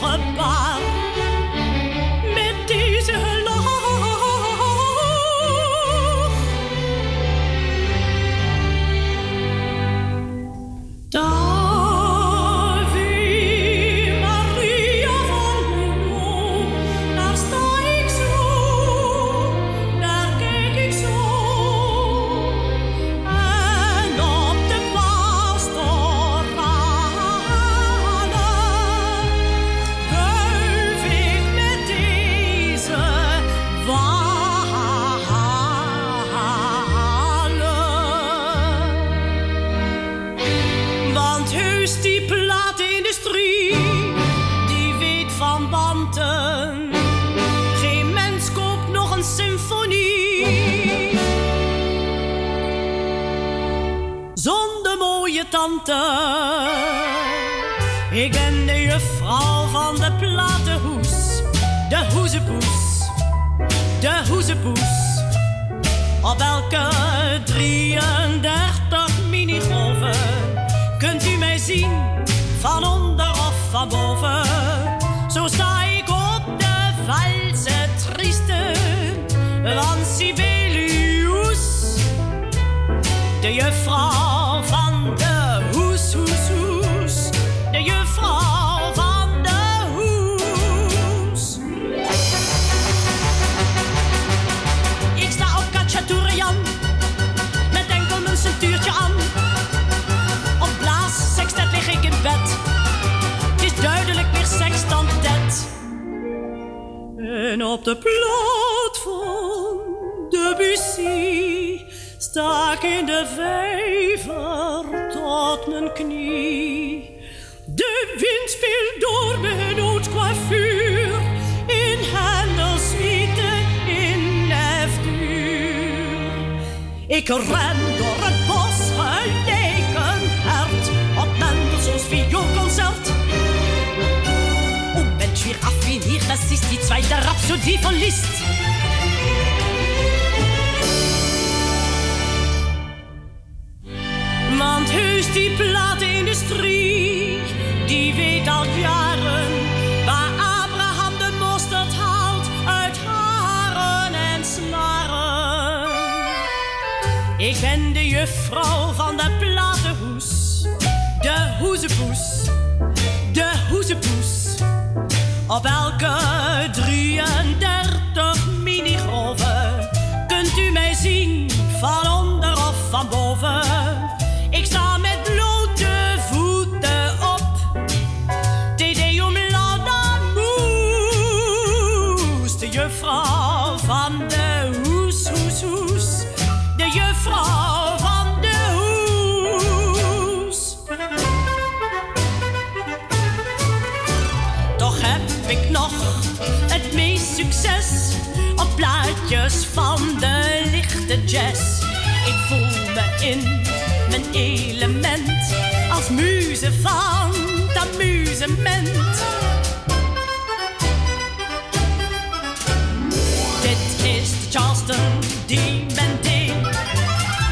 Charleston die deed,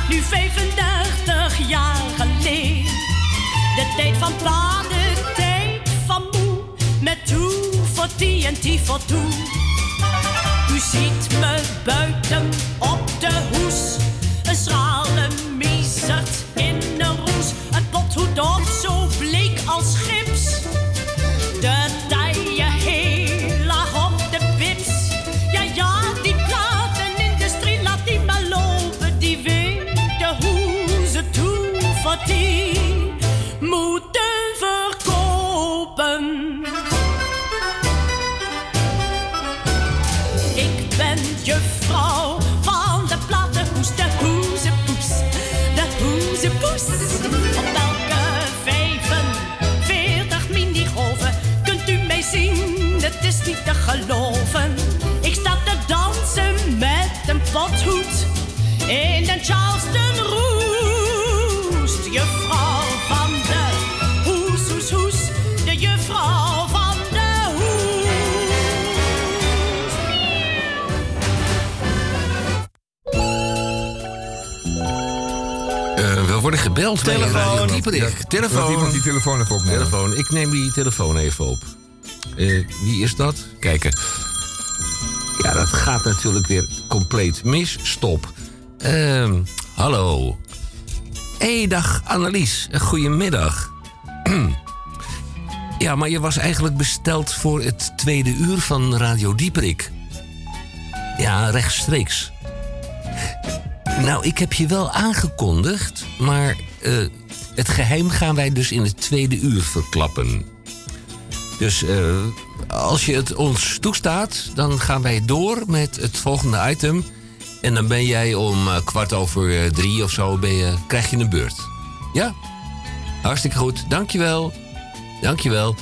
nu 35 jaar geleden. De tijd van plaat, de tijd van moe, met toe voor die en die voor toe. U ziet me buiten op de hoes, een schrale miezert in een roes. Een pothoed op, zo bleek als gips. In de Charleston Roest. Juffrouw van de hoes, hoes, hoes, de juffrouw van de hoes. Eh, we worden gebeld Telefoon. Dieperik. Telefoon. iemand die telefoon even opnemen. Telefoon. Ik neem die telefoon even op. Eh, wie is dat? Kijken. Ja, dat gaat natuurlijk weer compleet mis. Stop. Ehm, hallo. hey, dag Annelies. Goedemiddag. [CLEARS THROAT] ja, maar je was eigenlijk besteld voor het tweede uur van Radio Dieperik. Ja, rechtstreeks. Nou, ik heb je wel aangekondigd, maar eh, het geheim gaan wij dus in het tweede uur verklappen. Dus eh, als je het ons toestaat, dan gaan wij door met het volgende item. En dan ben jij om eh, kwart over eh, drie of zo, ben je, krijg je een beurt. Ja? Hartstikke goed, dankjewel. Dankjewel.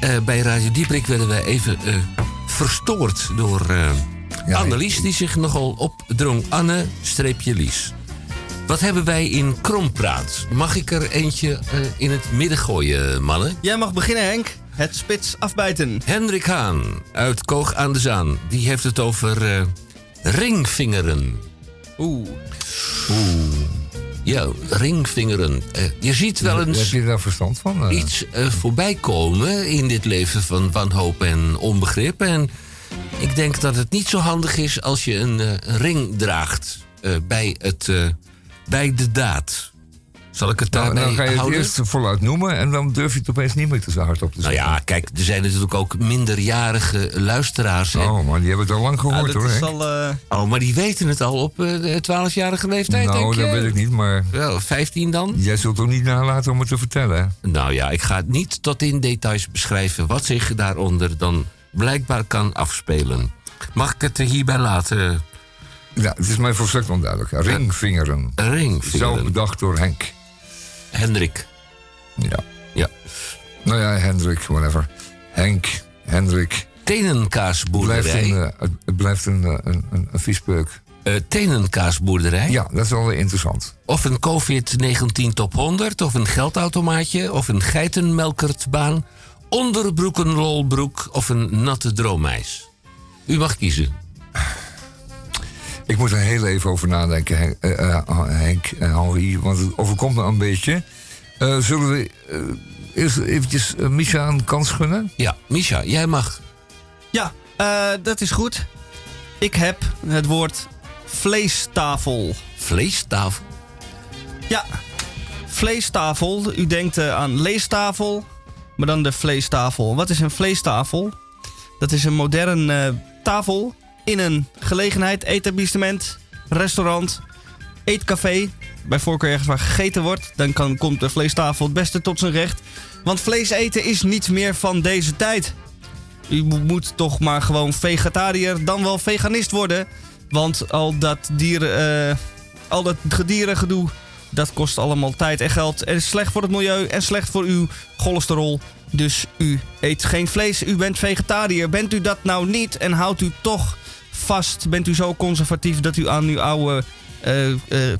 Eh bij Radio Dieprik werden wij even verstoord door Ja, Annelies, die zich nogal opdrong. Anne-Lies. Wat hebben wij in Krompraat? Mag ik er eentje in het midden gooien, mannen? Jij mag beginnen, Henk. Het spits afbijten. Hendrik Haan uit Koog aan de Zaan. Die heeft het over ringvingeren. Oeh. Ja, ringvingeren. Eh, je ziet wel Heb eens je daar verstand van? eh? iets eh, voorbij komen in dit leven van wanhoop en onbegrip. En ik denk dat het niet zo handig is als je een, ring draagt bij, het, bij de daad. Zal ik het Nou, dan ga je het eerst voluit noemen en dan durf je het opeens niet meer te zo hard op te Nou zeggen. ja, kijk, er zijn natuurlijk ook minderjarige luisteraars. Oh, maar die hebben het al lang gehoord hoor. al... eh, Oh, maar die weten het al op eh, de 12-jarige leeftijd, denk nou, je? dat weet ik niet, maar Wel, 15 dan? jij zult toch niet nalaten om het te vertellen? hè? Nou ja, ik ga het niet tot in details beschrijven wat zich daaronder dan blijkbaar kan afspelen. Mag ik het er hierbij laten, Ja, het is mij volstrekt onduidelijk. Ringvingeren. Ringvingeren. Zelf bedacht door Henk. Hendrik. Ja. Ja. Nou ja, Hendrik, whatever. Henk, Hendrik. Blijft Tenenkaasboerderij. een, eh, het- blijft een, eh, een, een, een viespeuk. Eh, tenenkaasboerderij. Ja, dat is wel weer interessant. Of een COVID-19 top 100. Of een geldautomaatje. Of een geitenmelkertbaan. Onderbroekenrolbroek. Of een natte droomijs. U mag kiezen. Ik moet er heel even over nadenken, Henk, eh, eh, Henk en Henri, want het overkomt me een beetje. Eh, zullen we eh, eerst eventjes eh, Misha een kans gunnen? Ja, Misha, jij mag. Ja, eh, dat is goed. Ik heb het woord vleestafel. Vleestafel? Ja, vleestafel. U denkt eh, aan leestafel, maar dan de vleestafel. Wat is een vleestafel? Dat is een modern eh, tafel in een gelegenheid, etablissement, restaurant, eetcafé. Bij voorkeur ergens waar gegeten wordt. Dan kan, komt de vleestafel het beste tot zijn recht. Want vlees eten is niet meer van deze tijd. U mo- moet toch maar gewoon vegetariër, dan wel veganist worden. Want al dat dieren, eh, al dat gedierengedoe, dat kost allemaal tijd en geld. En is slecht voor het milieu en slecht voor uw cholesterol. Dus u eet geen vlees, u bent vegetariër. Bent u dat nou niet en houdt u toch vast? Bent u zo conservatief dat u aan uw oude eh, eh,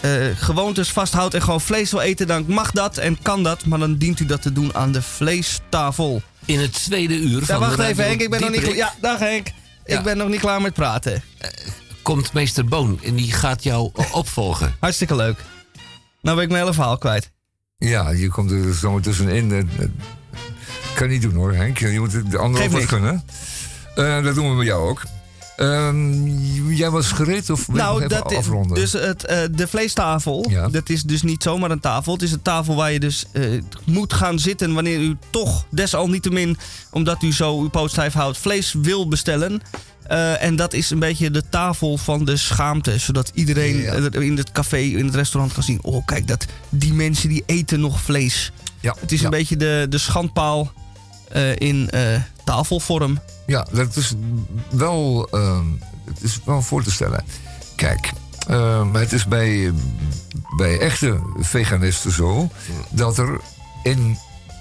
eh, gewoontes vasthoudt en gewoon vlees wil eten? Dan mag dat en kan dat, maar dan dient u dat te doen aan de vleestafel. In het tweede uur Ja, van wacht de even Henk, ik ben nog niet... Dieprik Ja, dag Henk. Ja. Ik ben nog niet klaar met praten. komt meester Boon en die gaat jou opvolgen. [LAUGHS] Hartstikke leuk. Nou ben ik mijn hele verhaal kwijt. Ja, je komt er zomaar tussenin. kan niet doen hoor, Henk. Je moet de andere ook kunnen. Eh, dat doen we met jou ook. Ehm, jij was gereed of wil Nou, even dat afronden? dus het, eh, de vleestafel, Ja. dat is dus niet zomaar een tafel. Het is een tafel waar je dus eh, moet gaan zitten wanneer u toch desalniettemin, omdat u zo uw poot stijf houdt, vlees wil bestellen. Eh, en dat is een beetje de tafel van de schaamte. Zodat iedereen Ja. in het café, in het restaurant kan zien... oh, kijk, dat, die mensen die eten nog vlees. ja, Het is ja. een beetje de, de schandpaal in eh, tafelvorm. Ja, dat is wel, ehm, het is wel voor te stellen. Kijk, ehm, het is bij, bij echte veganisten zo dat er in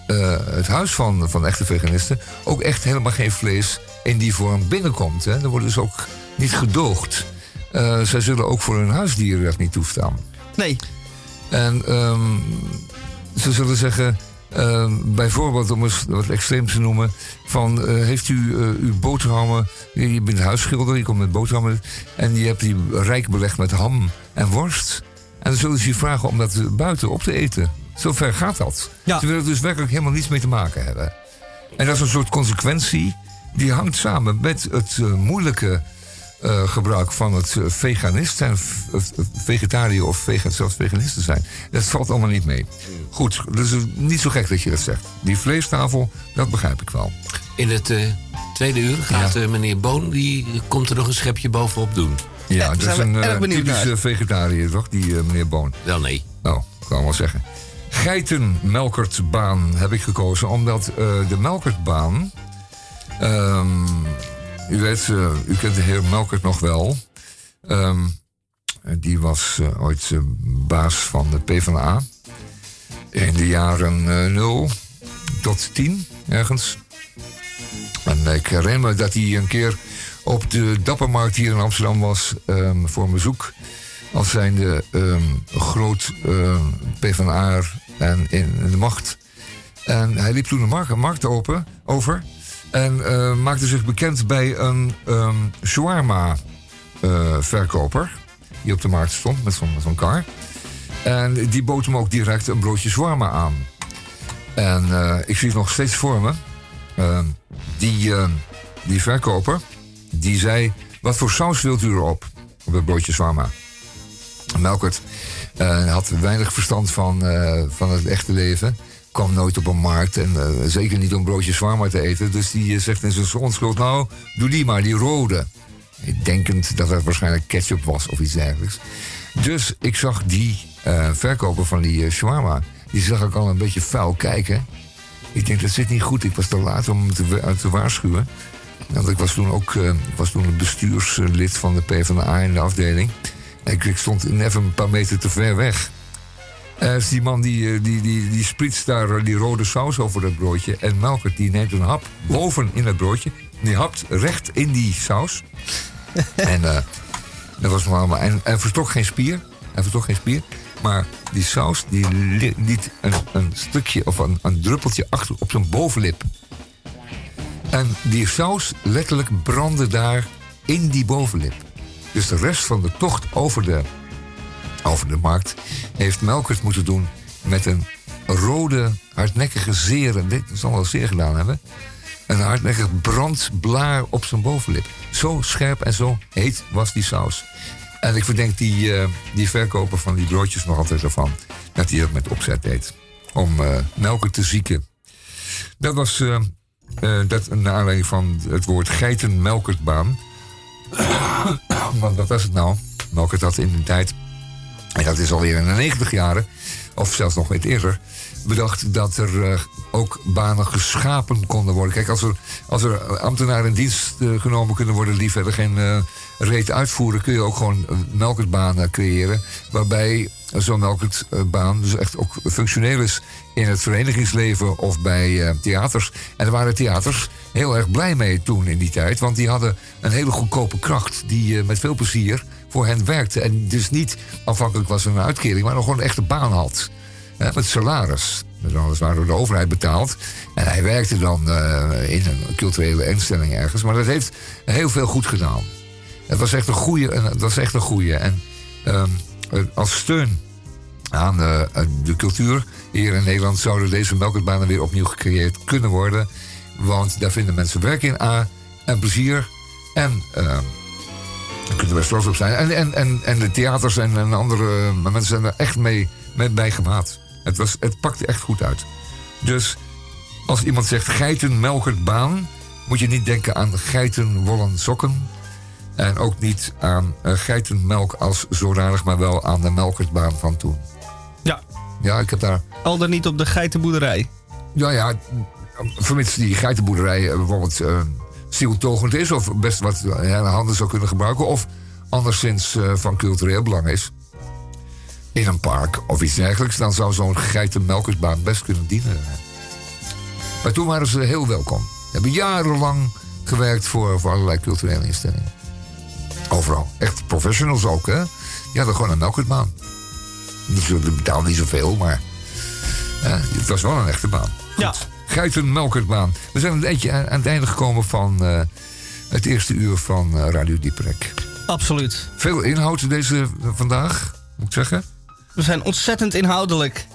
eh, het huis van, van echte veganisten ook echt helemaal geen vlees in die vorm binnenkomt. Hè. Er wordt dus ook niet gedoogd. Eh, zij zullen ook voor hun huisdieren dat niet toestaan. Nee, En ehm, ze zullen zeggen, ehm, bijvoorbeeld om eens wat extreem te noemen, van eh, heeft u eh, uw boterhammen, je bent huisschilder, je komt met boterhammen en je hebt die rijk belegd met ham en worst. En dan zullen ze je vragen om dat buiten op te eten. Zover gaat dat. Ja. Ze willen er dus werkelijk helemaal niets mee te maken hebben. En dat is een soort consequentie die hangt samen met het eh, moeilijke eh, gebruik van het eh, veganist zijn, eh, vegetariër of vega, zelfs veganisten zijn. Dat valt allemaal niet mee. Goed, dus het is niet zo gek dat je dat zegt. Die vleestafel, dat begrijp ik wel. In het eh, tweede uur gaat meneer Boon, die komt er nog een schepje bovenop doen. Ja, dat is een typische naar. vegetariër, toch? Die meneer Boon. Wel nee. Nou, kan ik wel zeggen. Geitenmelkertbaan heb ik gekozen, omdat eh, de melkertbaan. ehm, u weet, eh, u kent de heer Melkert nog wel. Ehm, die was eh, ooit eh, baas van de PvdA. In de jaren eh 0 tot 10, ergens. En ik herinner me dat hij een keer op de Dappermarkt hier in Amsterdam was ehm, voor een bezoek. Als zijnde ehm groot ehm PvdA'er en in, de macht. En hij liep toen de markt open, over. En eh, maakte zich bekend bij een ehm shawarma eh. Die op de markt stond met zo'n zo'n kar. En die bood hem ook direct een broodje shawarma aan. En eh, ik zie het nog steeds voor me. Ehm, die, ehm, die verkoper, die zei... Wat voor saus wilt u erop? Op het broodje shawarma. Melkert had weinig verstand van, van het echte leven. Kwam nooit op een markt en eh, zeker niet om broodjes shawarma te eten. Dus die eh, zegt in zijn onschuld, nou, doe die maar, die rode. Denkend dat het waarschijnlijk ketchup was of iets dergelijks. Dus ik zag die eh, verkoper van die eh, shawarma, die zag ik al een beetje vuil kijken. Ik denk, dat zit niet goed. Ik was te laat om te, te waarschuwen. Want ik was toen ook was toen een bestuurslid van de PvdA in de afdeling. En ik, stond net een paar meter te ver weg. Eh, dus die man die, eh, die, die, die spritst daar eh, die rode saus over dat broodje. En Melkert die neemt een hap boven in het broodje. Die hapt recht in die saus. [LAUGHS] en eh, dat was nog allemaal. En hij vertrok geen spier. Hij vertrok geen spier. Maar die saus die li- liet een, een stukje of een, een druppeltje achter op zijn bovenlip. En die saus letterlijk brandde daar in die bovenlip. Dus de rest van de tocht over de, over de markt heeft Melkert moeten doen met een rode, hardnekkige zere. Dit zal wel zeer gedaan hebben. Een hardnekkig brandblaar op zijn bovenlip. Zo scherp en zo heet was die saus. En ik verdenk die, eh, die verkoper van die broodjes nog altijd ervan. Dat hij dat met opzet deed. Om Melkert te zieken. Dat was eh, eh, dat naar aanleiding van het woord geitenmelkertbaan. [COUGHS] Want wat was het nou? Melkert had in de tijd, en dat is alweer in de 90 jaren, of zelfs nog wat eerder, bedacht dat er eh, ook banen geschapen konden worden. Kijk, als er, als er ambtenaren in dienst eh, genomen kunnen worden die verder geen eh, reet uitvoeren, kun je ook gewoon melkertbanen creëren. Waarbij zo'n melkertbaan dus echt ook functioneel is in het verenigingsleven of bij theaters. En er waren theaters heel erg blij mee toen in die tijd, want die hadden een hele goedkope kracht die met veel plezier voor hen werkte. En dus niet afhankelijk was van een uitkering, maar nog gewoon een echte baan had. Met salaris. Dat alles waar door de overheid betaald. En hij werkte dan eh, in een culturele instelling ergens. Maar dat heeft heel veel goed gedaan. Het was echt een goede. Het was echt een goede. En ehm, eh, als steun aan eh, de cultuur hier in Nederland zouden deze melkertbanen weer opnieuw gecreëerd kunnen worden. Want daar vinden mensen werk in A en plezier. En ehm, daar kunnen we trots op zijn. En, en, en, en de theaters en, en andere mensen zijn er echt mee, mee bijgemaat. Het, was, het pakte echt goed uit. Dus als iemand zegt geitenmelkertbaan, moet je niet denken aan geitenwollen sokken. En ook niet aan eh, geitenmelk als zodanig, maar wel aan de melkertbaan van toen. Ja. Ja, ik heb daar. Al dan niet op de geitenboerderij. Ja, ja. Vermits die geitenboerderij bijvoorbeeld uh, zieltogend is, of best wat uh, handen zou kunnen gebruiken, of anderszins uh, van cultureel belang is. In een park of iets dergelijks, dan zou zo'n geitenmelkersbaan best kunnen dienen. Maar toen waren ze heel welkom. Ze hebben jarenlang gewerkt voor, voor allerlei culturele instellingen. Overal. Echt professionals ook, hè? Die hadden gewoon een melkertbaan. Ze betaalden niet zoveel, maar het was wel een echte baan. Goed. Ja. Geitenmelkertbaan. We zijn een beetje aan, het einde gekomen van uh, het eerste uur van uh, Radio Dieperek. Absoluut. Veel inhoud deze vandaag, moet ik zeggen. We zijn ontzettend inhoudelijk.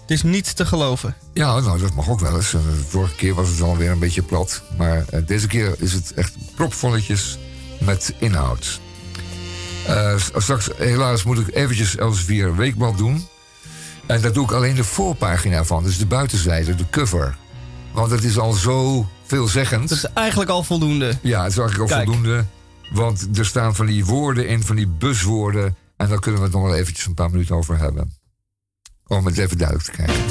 Het is niet te geloven. Ja, nou, dat mag ook wel eens. De vorige keer was het alweer een beetje plat. Maar deze keer is het echt propvolletjes met inhoud. Uh, straks, helaas, moet ik eventjes Elsevier Weekblad doen. En daar doe ik alleen de voorpagina van. Dus de buitenzijde, de cover. Want het is al zo veelzeggend. Dat is eigenlijk al voldoende. Ja, het is eigenlijk al Kijk. voldoende. Want er staan van die woorden in, van die buswoorden. En daar kunnen we het nog wel eventjes een paar minuten over hebben. Om het even duidelijk te krijgen.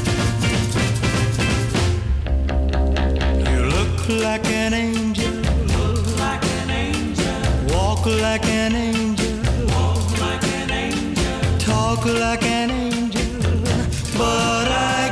You look like an angel. Look like an angel. Walk like an angel. Walk like an angel. Talk like an angel. But I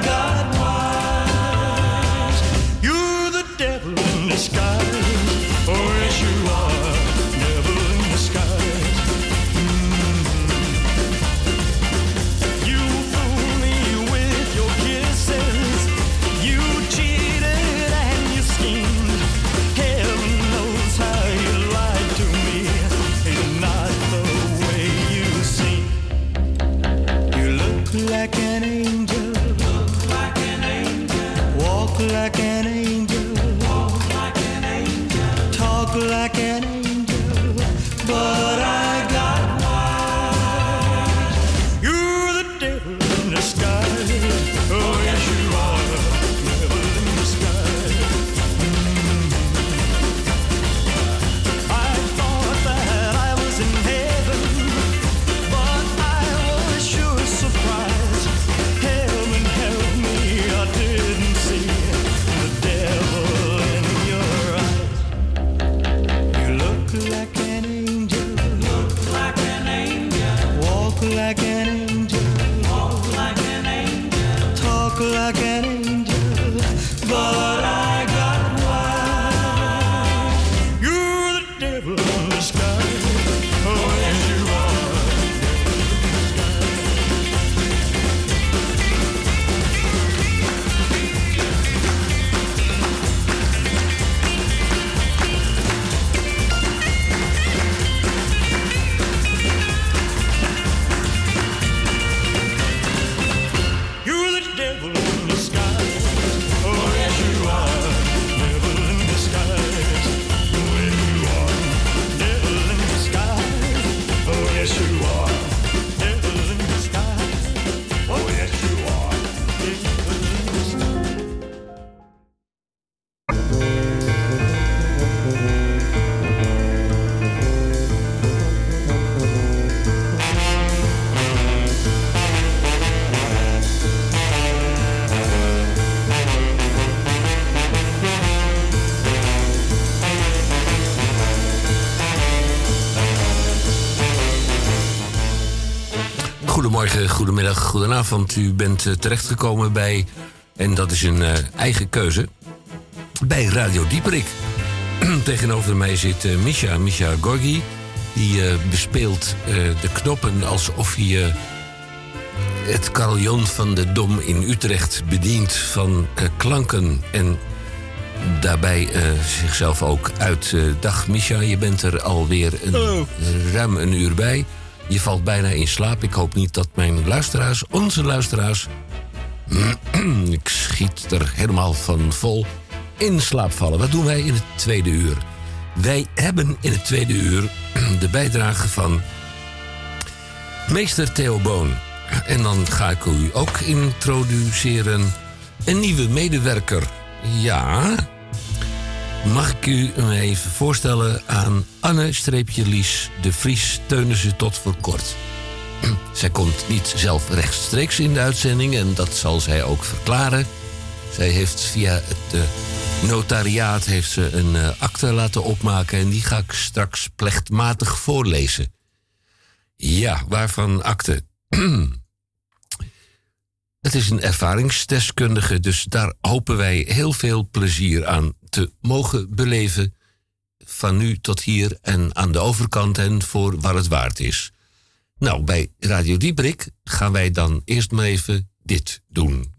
Goedemorgen, goedemiddag, goedenavond. U bent eh, terechtgekomen bij, en dat is een eh, eigen keuze, bij Radio Dieperik. [CLEARS THROAT] Tegenover mij zit eh, Misha, Misha Gorgi. Die bespeelt de knoppen alsof hij het carillon van de Dom in Utrecht bedient van klanken en daarbij zichzelf ook uit. Eh, dag Misha, je bent er alweer een, ruim een uur bij. Je valt bijna in slaap. Ik hoop niet dat mijn luisteraars, onze luisteraars... [CLEARS THROAT] ik schiet er helemaal van vol in slaap vallen. Wat doen wij in het tweede uur? Wij hebben in het tweede uur [CLEARS THROAT] de bijdrage van meester Theo Boon. En dan ga ik u ook introduceren. Een nieuwe medewerker. Ja. Mag ik u me even voorstellen aan Anne-Lies de Vries Teunissen tot voor kort. [CLEARS THROAT] Zij komt niet zelf rechtstreeks in de uitzending en dat zal zij ook verklaren. Zij heeft via het eh, notariaat heeft ze een eh, akte laten opmaken en die ga ik straks plechtmatig voorlezen. Ja, waarvan akte? [CLEARS THROAT] Het is een ervaringsdeskundige, dus daar hopen wij heel veel plezier aan te mogen beleven. Van nu tot hier en aan de overkant en voor waar het waard is. Nou, bij Radio Dieprik gaan wij dan eerst maar even dit doen.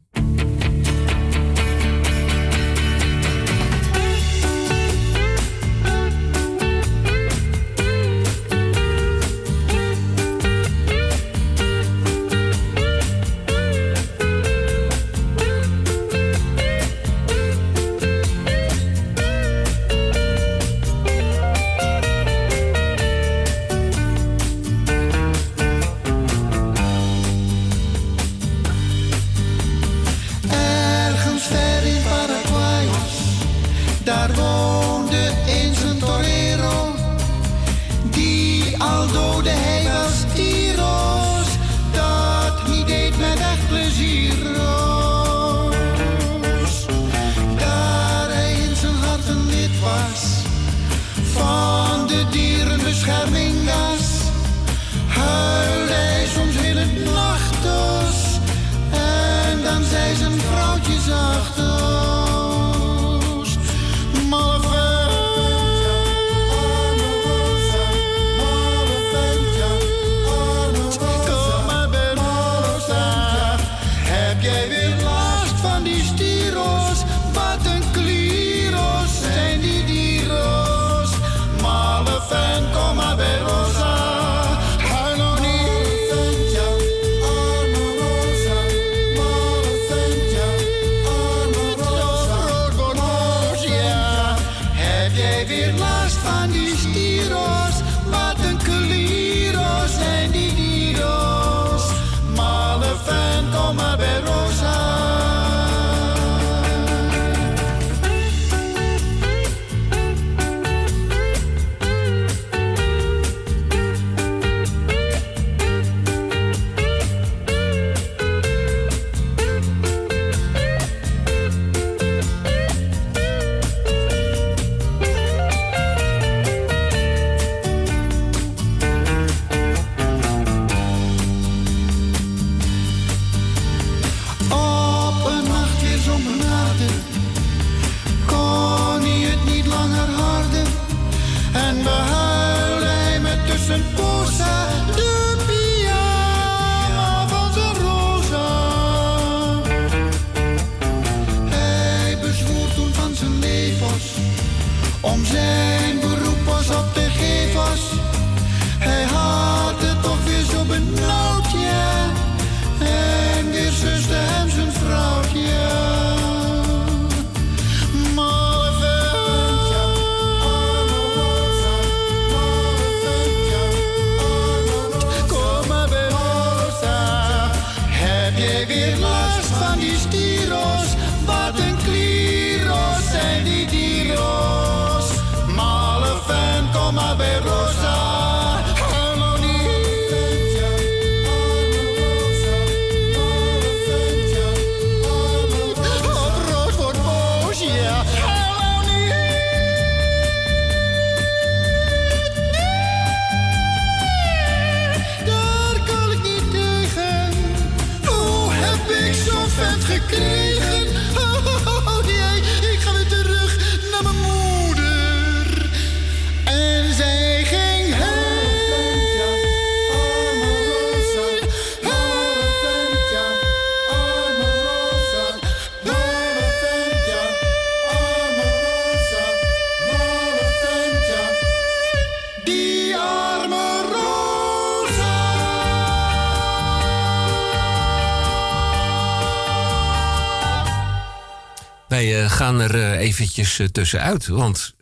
Gaan er eh, eventjes eh, tussenuit, want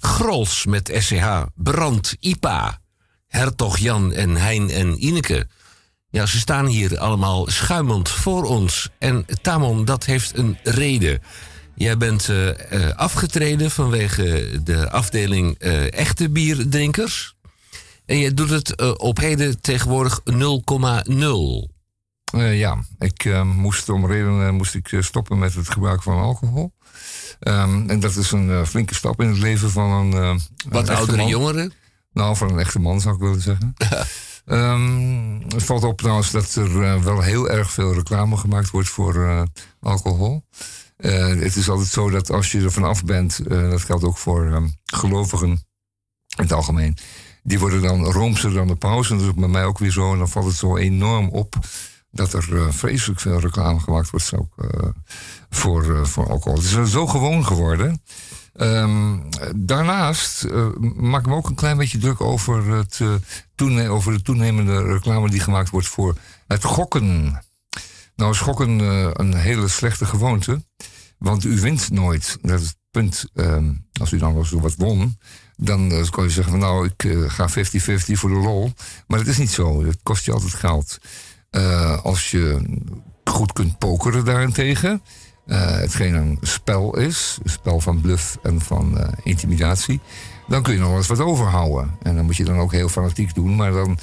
Grols met SCH, Brand, IPA, Hertog Jan en Hein en Ineke. Ja, ze staan hier allemaal schuimend voor ons. En Tamon, dat heeft een reden. Jij bent eh, afgetreden vanwege de afdeling echte bierdrinkers. En je doet het op heden tegenwoordig 0,0. Eh, ja, ik moest om redenen moest ik stoppen met het gebruik van alcohol. Ehm, en dat is een eh, flinke stap in het leven van een. eh, Wat oudere jongeren? Nou, van een echte man zou ik willen zeggen. Ehm, het valt op trouwens dat er eh, wel heel erg veel reclame gemaakt wordt voor alcohol. Het is altijd zo dat als je er vanaf bent, dat geldt ook voor ehm, gelovigen in het algemeen. Die worden dan roomser dan de paus. En dat is bij mij ook weer zo. En dan valt het zo enorm op dat er vreselijk veel reclame gemaakt wordt ook, voor, eh, voor alcohol. Het is zo gewoon geworden. Ehm, daarnaast eh, maak ik me ook een klein beetje druk over, het, toene- over de toenemende reclame die gemaakt wordt voor het gokken. Nou is gokken een hele slechte gewoonte, want u wint nooit. Dat is het punt. Ehm, als u dan wel eens wat won, dan eh, kan je zeggen van nou, ik ga 50-50 voor de lol. Maar dat is niet zo. Het kost je altijd geld. Als je goed kunt pokeren daarentegen, hetgeen een spel is, een spel van bluff en van eh, intimidatie, dan kun je nog wel eens wat overhouden. En dan moet je dan ook heel fanatiek doen, maar dan,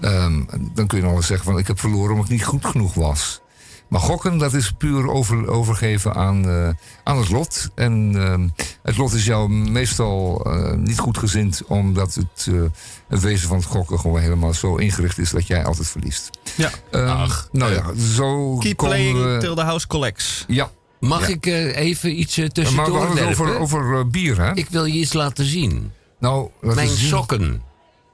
ehm, dan kun je nog wel eens zeggen van ik heb verloren omdat ik niet goed genoeg was. Maar gokken, dat is puur over, overgeven aan, eh, aan het lot. En ehm, het lot is jou meestal eh, niet goed gezind, omdat het, eh, het wezen van het gokken gewoon helemaal zo ingericht is dat jij altijd verliest. Ja. Ehm, nou ja, zo Keep playing we- till the house collects. Ja. Mag Ja. ik eh, even iets Maar we tussendoor het over, over eh, bier, hè? Ik wil je iets laten zien. Nou, Mijn zien. sokken.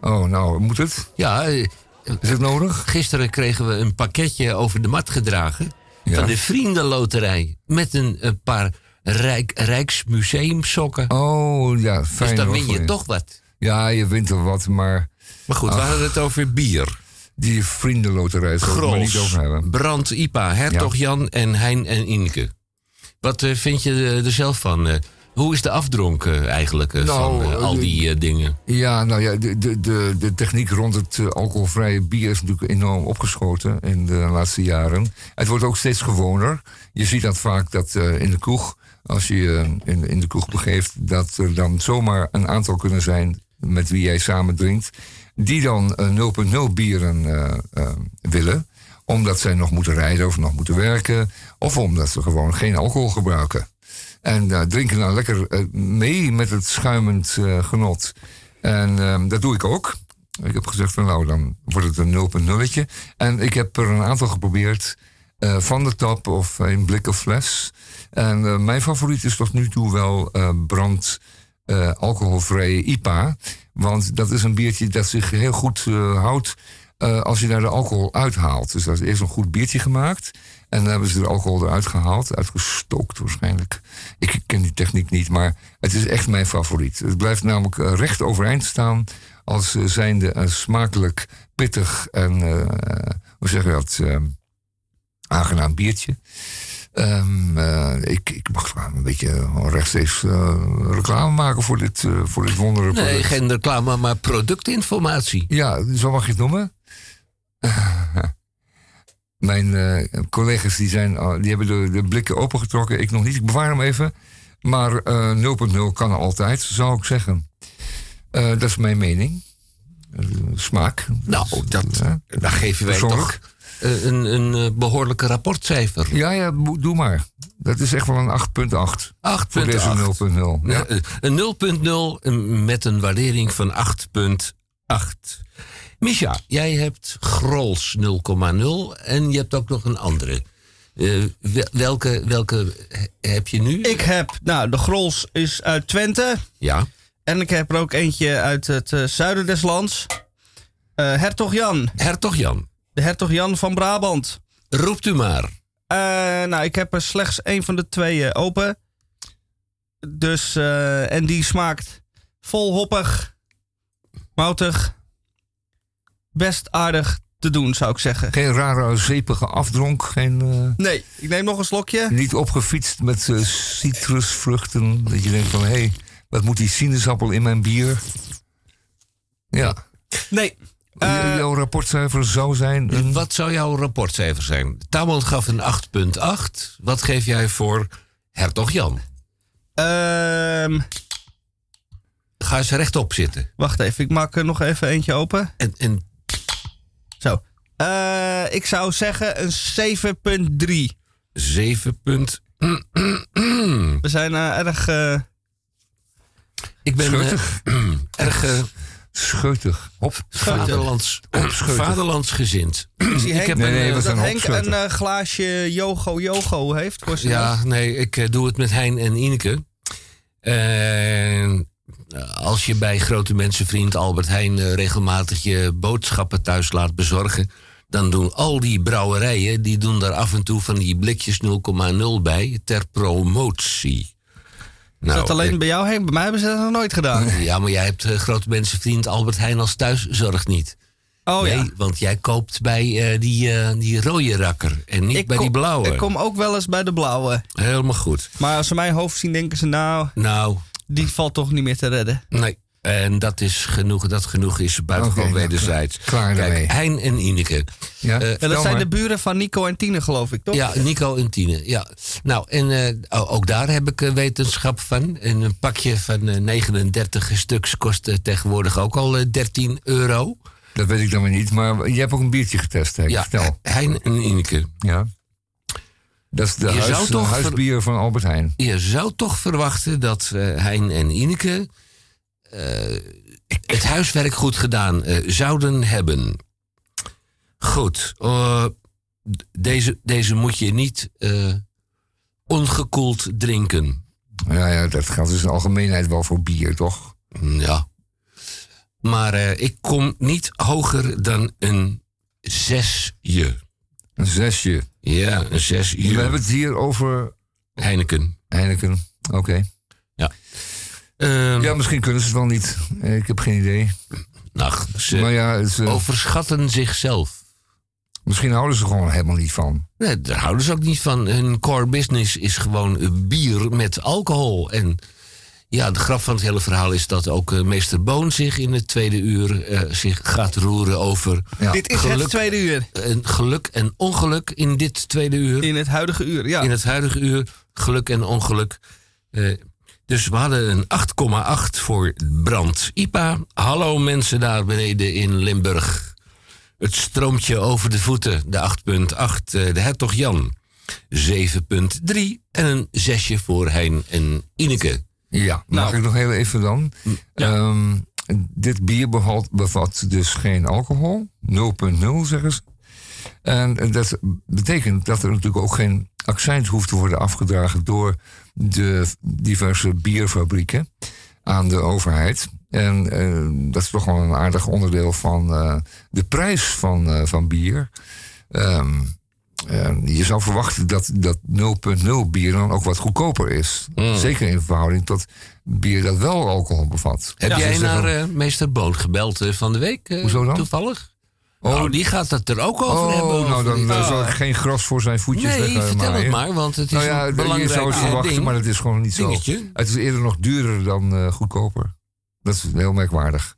Oh, nou, moet het? Ja. Is het nodig? Gisteren kregen we een pakketje over de mat gedragen. Ja. Van de Vriendenloterij. Met een, een paar Rijk, Rijksmuseumsokken. Oh, ja, fijn. dus dan win je toch wat. Ja, je wint er wat, maar... Maar goed, we hadden het over bier. Die vriendenloterij zou ik het maar niet over hebben. Grols, Brand, IPA, Hertog Ja. Jan en Hein en Ineke. Wat eh, vind je er zelf van? eh? hoe is de afdronk eh, eigenlijk Nou, van al die dingen? Ja, nou ja, de, de, de, techniek rond het alcoholvrije bier is natuurlijk enorm opgeschoten in de laatste jaren. Het wordt ook steeds gewoner. Je ziet dat vaak dat in de kroeg, als je je in, in de kroeg begeeft, dat er dan zomaar een aantal kunnen zijn met wie jij samen drinkt, die dan eh, 0.0 bieren willen, omdat zij nog moeten rijden of nog moeten werken, of omdat ze gewoon geen alcohol gebruiken. En eh, drinken dan lekker eh, mee met het schuimend eh, genot. En ehm, dat doe ik ook. Ik heb gezegd van nou, dan wordt het een 0.0'tje. En ik heb er een aantal geprobeerd. van de tap of in blik of fles. En mijn favoriet is tot nu toe wel eh, brand alcoholvrije IPA. Want dat is een biertje dat zich heel goed houdt eh, als je daar de alcohol uithaalt. Dus dat is eerst een goed biertje gemaakt. En dan hebben ze de alcohol eruit gehaald, uitgestookt waarschijnlijk. Ik ken die techniek niet, maar het is echt mijn favoriet. Het blijft namelijk eh, recht overeind staan als eh, zijnde een smakelijk, pittig en, hoe zeg je dat, eh, aangenaam biertje. Ehm, eh, ik, ik mag gewoon een beetje rechtstreeks reclame maken voor dit, eh, voor dit wondere Nee, product. geen reclame, maar productinformatie. Ja, zo mag je het noemen. [LAUGHS] Mijn eh, collega's die zijn, die hebben de, de blikken opengetrokken. Ik nog niet. Ik bewaar hem even. Maar eh 0.0 kan altijd, zou ik zeggen. Eh, dat is mijn mening. Eh, smaak. Nou, dat, daar geven wij toch eh, een, een eh, behoorlijke rapportcijfer. Ja, ja, doe maar. Dat is echt wel een 8.8. Voor deze 0.0. Ja. Ja. Een 0.0 met een waardering van 8.8. Misha, jij hebt Grols 0,0 en je hebt ook nog een andere. Eh, wel- welke, welke heb je nu? Ik heb, nou, de Grols is uit Twente. Ja. En ik heb er ook eentje uit het eh, zuiden des lands. Eh, Hertog Jan. Hertog Jan. De Hertog Jan van Brabant. Roept u maar. Nou, ik heb er slechts één van de twee open. Dus, en die smaakt vol hoppig, moutig. Best aardig te doen, zou ik zeggen. Geen rare zeepige afdronk. Geen, eh, Nee, ik neem nog een slokje. Niet opgefietst met eh, citrusvruchten. Dat je denkt van, hé, hey, wat moet die sinaasappel in mijn bier? Ja. Nee. J- jouw rapportcijfer zou zijn... Een... Wat zou jouw rapportcijfer zijn? Tamon gaf een 8,8. Wat geef jij voor Hertog Jan? Ehm, Ga eens rechtop zitten. wacht even, ik maak er nog even eentje open. En, en Eh, ik zou zeggen een 7,3. 7 punt. [CLEARS THROAT] We zijn eh, erg... eh, Ik ben [CLEARS THROAT] erg Scheutig. Op. vaderlands, Opscheutig. vaderlandsgezind. ik zie ik Henk, heb Nee, een, nee, we dat Henk een glaasje Yogo Yogo heeft. Ja, nee, ik doe het met Hein en Ineke. En eh, als je bij grote mensenvriend Albert Heijn eh, regelmatig je boodschappen thuis laat bezorgen, dan doen al die brouwerijen, die doen daar af en toe van die blikjes 0,0 bij ter promotie. Is dat alleen ik- bij jou, Henk? Bij mij hebben ze dat nog nooit gedaan. [LAUGHS] Ja, maar jij hebt eh, grote mensenvriend Albert Heijn als thuiszorg niet. Oh nee, ja. want jij koopt bij eh, die, eh, die rode rakker en niet Ik bij die blauwe. Ik kom ook wel eens bij de blauwe. Helemaal goed. Maar als ze mijn hoofd zien, denken ze nou, Nou, die valt toch niet meer te redden. Nee. En dat is genoeg, dat genoeg is buitengewoon Oké, nou, wederzijds. klaar daarmee. Kijk, Hein en Ineke. Ja, Eh, Ja, dat zijn maar. de buren van Nico en Tine, geloof ik, toch? Ja, Nico en Tine. Ja. Nou, en eh, o- ook daar heb ik eh, wetenschap van. En een pakje van eh, 39 stuks kost tegenwoordig ook al eh, 13 euro. Dat weet ik dan weer niet. Maar je hebt ook een biertje getest, hè? Ja, Vertel. Hein en Ineke. Ja. Dat is de Je huis, zou toch huisbier van Albert Heijn. Je zou toch verwachten dat eh, Hein en Ineke eh, het huiswerk goed gedaan eh, zouden hebben. Goed. deze, deze moet je niet ongekoeld drinken. Ja, ja, dat gaat dus in de algemeenheid wel voor bier, toch? Ja. Maar ik kom niet hoger dan een zesje. Een zesje. Ja, een zesje. We hebben het hier over Heineken. Heineken. Oké. Ehm, Ja, misschien kunnen ze het wel niet. Eh, Ik heb geen idee. nou, ze Maar ja, het, eh, overschatten zichzelf. misschien houden ze er gewoon helemaal niet van. Nee, daar houden ze ook niet van. Hun core business is gewoon bier met alcohol. En ja, de grap van het hele verhaal is dat ook eh, meester Boon zich in het tweede uur eh, zich gaat roeren over Ja. Dit is het tweede uur. en geluk en ongeluk in dit tweede uur. In het huidige uur, ja. In het huidige uur, geluk en ongeluk. Eh, dus we hadden een 8,8 voor brand. IPA, hallo mensen daar beneden in Limburg. Het stroomt over de voeten, de 8,8. eh, de hertog Jan, 7,3. En een zesje voor Hein en Ineke. Ja, mag Nou. ik nog heel even dan? Ehm, dit bier bevat, bevat dus geen alcohol. 0,0 zeggen ze. En dat betekent dat er natuurlijk ook geen accijns hoeft te worden afgedragen door de diverse bierfabrieken aan de overheid. En eh, dat is toch wel een aardig onderdeel van eh, de prijs van, eh, van bier. Ehm, en je zou verwachten dat dat 0,0 bier dan ook wat goedkoper is. Mm. Zeker in verhouding tot bier dat wel alcohol bevat. Heb Ja, jij naar eh, meester Boon gebeld eh, van de week? eh, Hoezo dan? Toevallig? Oh. Nou, die gaat het er ook over hebben. Oh, nou over dan eh, zal ik geen gras voor zijn voetjes Nee, eh, vertel het maaien. maar, want het is nou ja, een belangrijk zou het eh, verwachten, ding. maar het is gewoon niet zo. Het is eerder nog duurder dan eh, goedkoper. Dat is heel merkwaardig.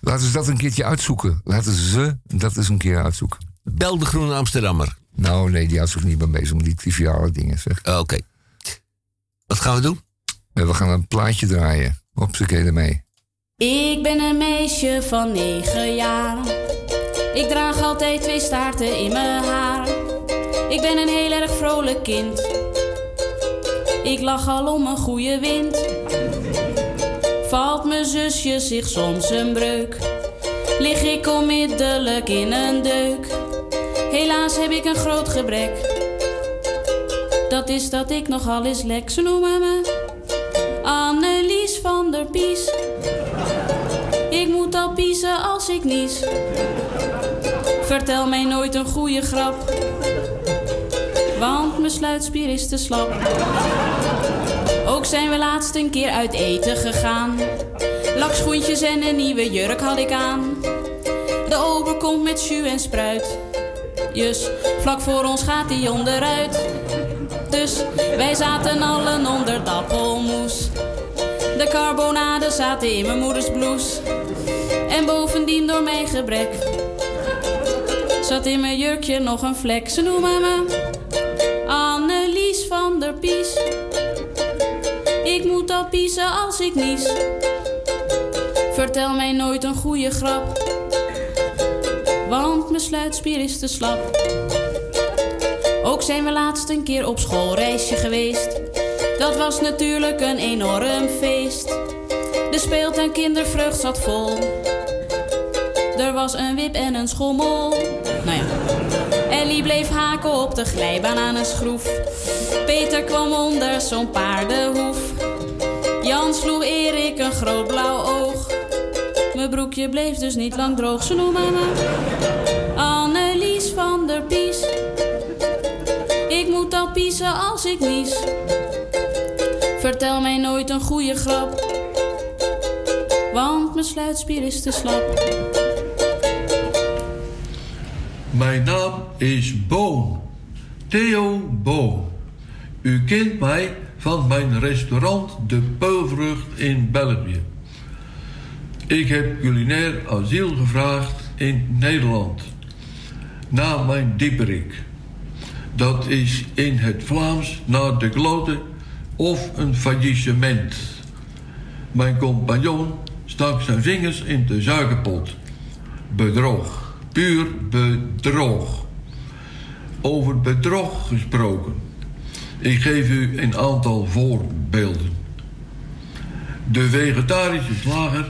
Laten ze dat een keertje uitzoeken. Laten ze dat eens een keer uitzoeken. Bel de Groene Amsterdammer. Nou, nee, die houdt zich niet meer bezig met die triviale dingen, zeg. Eh, Oké. Wat gaan we doen? We gaan een plaatje draaien. Op z'n keer ermee. Ik ben een meisje van negen jaar. Ik draag altijd twee staarten in mijn haar. Ik ben een heel erg vrolijk kind. Ik lach al om een goede wind. Valt mijn zusje zich soms een breuk, lig ik onmiddellijk in een deuk. Helaas heb ik een groot gebrek. Dat is dat ik nogal eens lek. Ze noemen me Annelies van der Pies. Ik moet al piezen als ik nies. Vertel mij nooit een goede grap. Want mijn sluitspier is te slap. Ook zijn we laatst een keer uit eten gegaan. Lakschoentjes en een nieuwe jurk had ik aan. De ober komt met jus en spruit. Vlak voor ons gaat hij onderuit. Dus wij zaten allen onder dappelmoes. De carbonade zaten in mijn moeders blouse. En bovendien door mijn gebrek. Zat in mijn jurkje nog een vlek. Ze noemen me Annelies van der Pies. Ik moet al piezen als ik nies. Vertel mij nooit een goede grap. Want mijn sluitspier is te slap. Ook zijn we laatst een keer op schoolreisje geweest. Dat was natuurlijk een enorm feest. De speeltuin kindervreugd zat vol. Er was een wip en een schommel. Nou ja. Ellie bleef haken op de glijbaan aan een schroef. Peter kwam onder zo'n paardenhoef. Jan sloeg Erik een groot blauw oog. Mijn broekje bleef dus niet lang droog. Ze noemen me Annelies van der Pies. Ik moet al piezen als ik nies. Vertel mij nooit een goede grap. Want mijn sluitspier is te slap. Mijn naam is Boon. Theo Boon. U kent mij van mijn restaurant De Peulvrucht in België. Ik heb culinair asiel gevraagd in Nederland. Na mijn dieperik. Dat is in het Vlaams naar de kloten of een faillissement. Mijn compagnon stak zijn vingers in de suikerpot. Bedrog. Puur bedrog. Over bedrog gesproken. Ik geef u een aantal voorbeelden. De vegetarische slager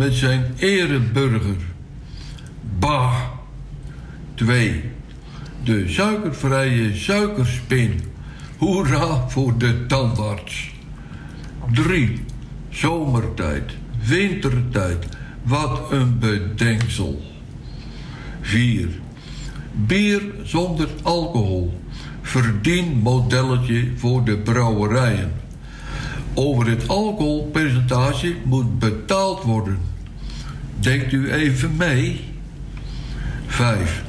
met zijn ereburger. Bah. 2. De suikervrije suikerspin. Hoera voor de tandarts. 3. Zomertijd. Wintertijd. Wat een bedenksel. 4. Bier zonder alcohol. Verdienmodelletje voor de brouwerijen. Over het alcoholpercentage moet betaald worden. Denkt u even mee? 5.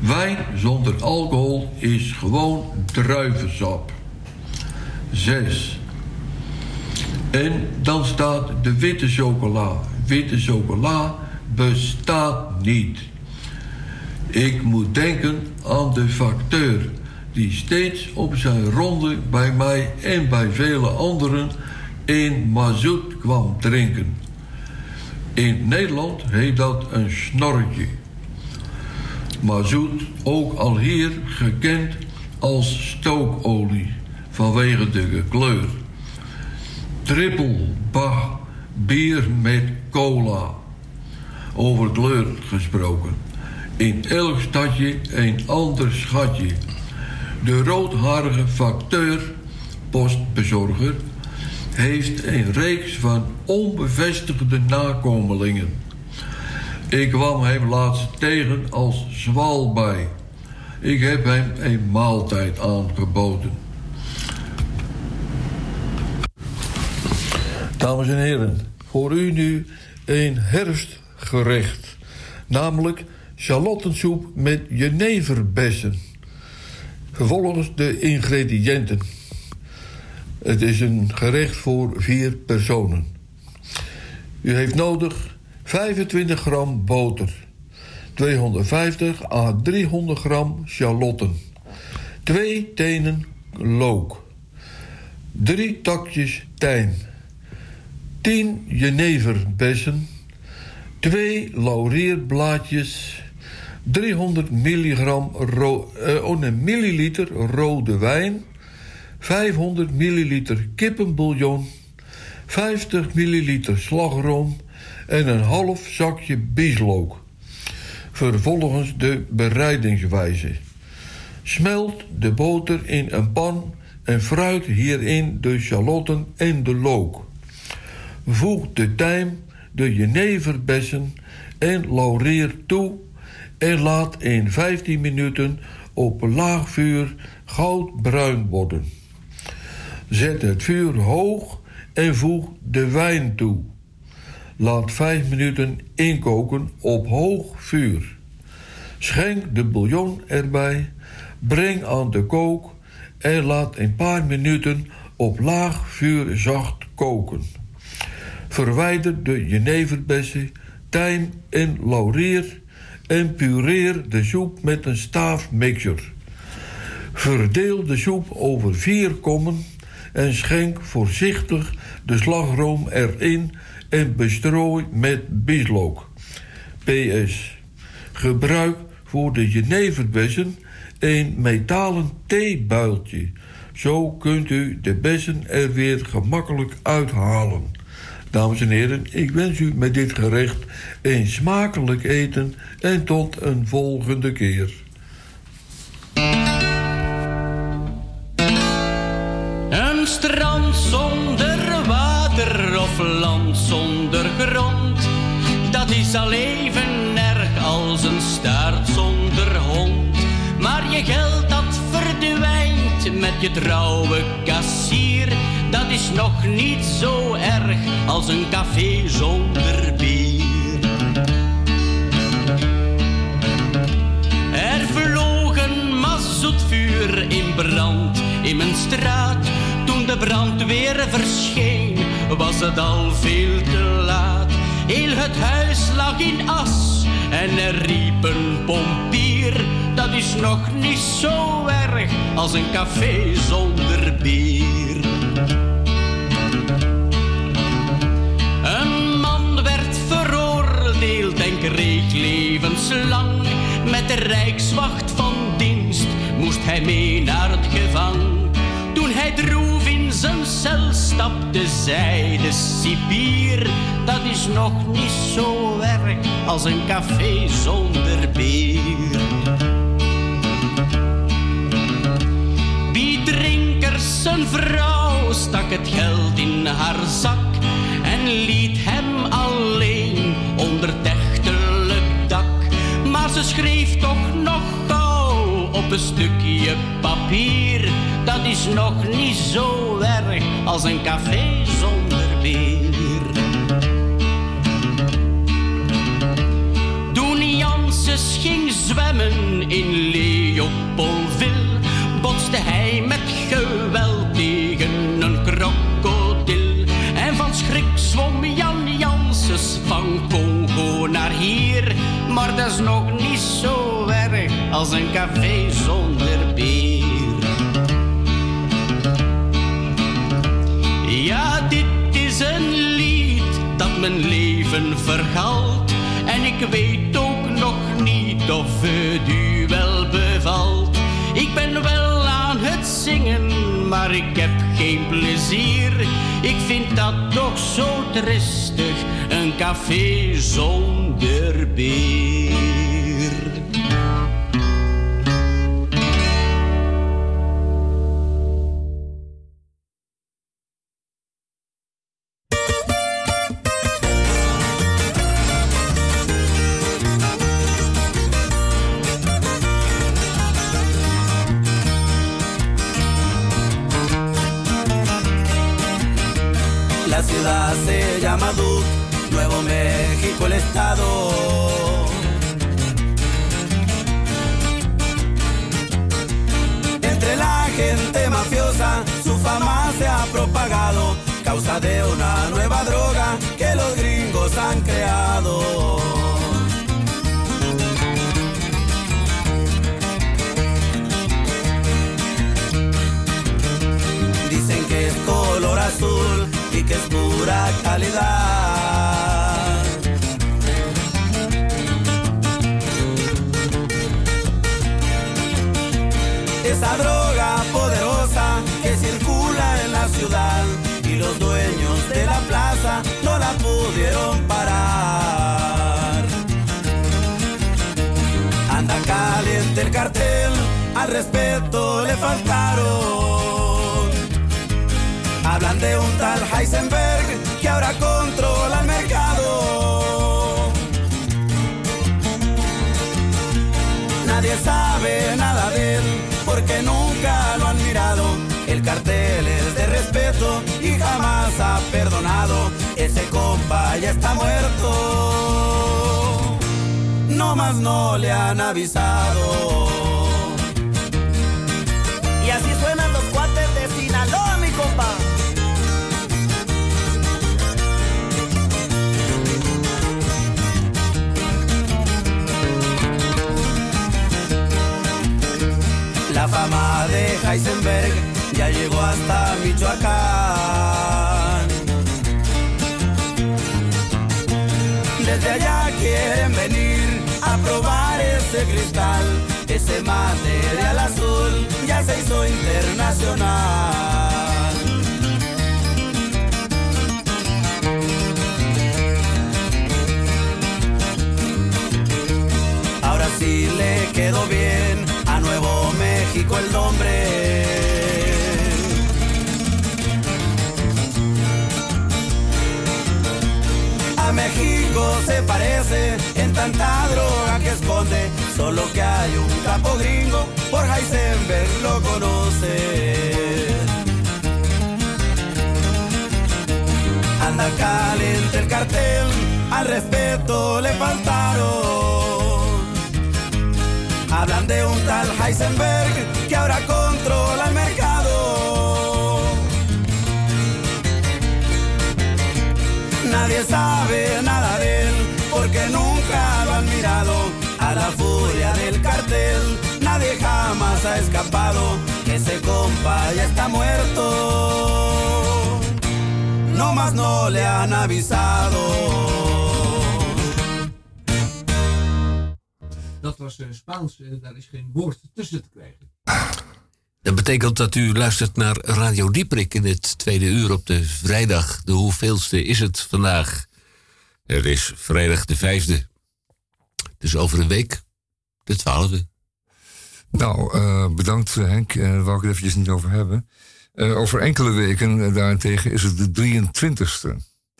Wijn zonder alcohol is gewoon druivensap. 6. En dan staat de witte chocola. Witte chocola bestaat niet. Ik moet denken aan de facteur die steeds op zijn ronde bij mij en bij vele anderen in mazoet kwam drinken. In Nederland heet dat een snorretje. Mazoet ook al hier gekend als stookolie vanwege de kleur. Trippel, bah, bier met cola. Over kleur gesproken. In elk stadje een ander schatje. De roodharige facteur, postbezorger, heeft een reeks van onbevestigde nakomelingen. Ik kwam hem laatst tegen als zwalbij. Ik heb hem een maaltijd aangeboden. Dames en heren, voor u nu een herfstgerecht. Namelijk charlottensoep met jeneverbessen. Vervolgens de ingrediënten. Het is een gerecht voor vier personen. U heeft nodig 25 gram boter, 250 à 300 gram charlotten, 2 tenen look, 3 takjes tijm, 10 jeneverbessen, 2 laurierblaadjes, 300 milligram ro- eh, oh milliliter rode wijn, 500 milliliter kippenbouillon, 50 milliliter slagroom en een half zakje bieslook. Vervolgens de bereidingswijze. Smelt de boter in een pan en fruit hierin de shalotten en de look. Voeg de tijm, de jeneverbessen en laurier toe en laat in 15 minuten op laag vuur goudbruin worden. Zet het vuur hoog en voeg de wijn toe. Laat 5 minuten inkoken op hoog vuur. Schenk de bouillon erbij, breng aan de kook en laat een paar minuten op laag vuur zacht koken. Verwijder de jeneverbessen, tijm en laurier en pureer de soep met een staafmixer. Verdeel de soep over vier kommen en schenk voorzichtig de slagroom erin en bestrooi met bieslook. PS. Gebruik voor de jeneverbessen een metalen theebuiltje. Zo kunt u de bessen er weer gemakkelijk uithalen. Dames en heren, ik wens u met dit gerecht een smakelijk eten en tot een volgende keer. Een strand zonder water of land zonder grond, dat is al even erg als een staart zonder hond. Maar je geld dat verdwijnt met je trouwe kassier, dat is nog niet zo erg als een café zonder bier. Er vloog een mazoetvuur in brand in mijn straat. Toen de brandweer verscheen, was het al veel te laat. Heel het huis lag in as en er riep een pompier. Dat is nog niet zo erg als een café zonder bier. Kreeg levenslang. Met de rijkswacht van dienst moest hij mee naar het gevang. Toen hij droef in zijn cel stapte, zei de cipier... dat is nog niet zo erg als een café zonder bier. Biedrinkers zijn vrouw stak het geld in haar zak... en liet hem alleen onder ze schreef toch nog gauw op een stukje papier. Dat is nog niet zo erg als een café zonder bier. Toen Janses ging zwemmen in Leopoldville, botste hij met geweld tegen een krokodil. En van schrik zwom Jan Janses van Congo naar hier. Maar dat is nog niet zo erg als een café zonder bier. Ja, dit is een lied dat mijn leven vergalt. En ik weet ook nog niet of het u wel bevalt. Ik ben wel aan het zingen, maar ik heb geen plezier. Ik vind dat toch zo tristig, een café zonder bier. Causa de una nueva droga que los gringos han creado. Dicen que es color azul y que es pura calidad. Respeto le faltaron. Hablan de un tal Heisenberg que ahora controla el mercado. Nadie sabe nada de él porque nunca lo han mirado. El cartel es de respeto y jamás ha perdonado. Ese compa ya está muerto. No más no le han avisado. Heisenberg ya llegó hasta Michoacán. Desde allá quieren venir a probar ese cristal, ese material azul ya se hizo internacional. Ahora sí le quedó bien a Nuevo México el nombre. Se parece en tanta droga que esconde, solo que hay un capo gringo, por Heisenberg lo conoce. Anda caliente el cartel, al respeto le faltaron. Hablan de un tal Heisenberg que ahora controla el mercado. Nadie sabe nada ha escapado. Ese compa ya está muerto. No más no le han avisado. Dat was eh, Spaans en daar is geen woord tussen te krijgen. Dat betekent dat u luistert naar Radio Dieprik in het tweede uur op de vrijdag. De hoeveelste is het vandaag? Het is vrijdag de vijfde. Dus over een week de twaalfde. Nou, eh, bedankt eh, Henk. Uh, daar wou ik het eventjes niet over hebben. Over enkele weken daarentegen is het de 23ste.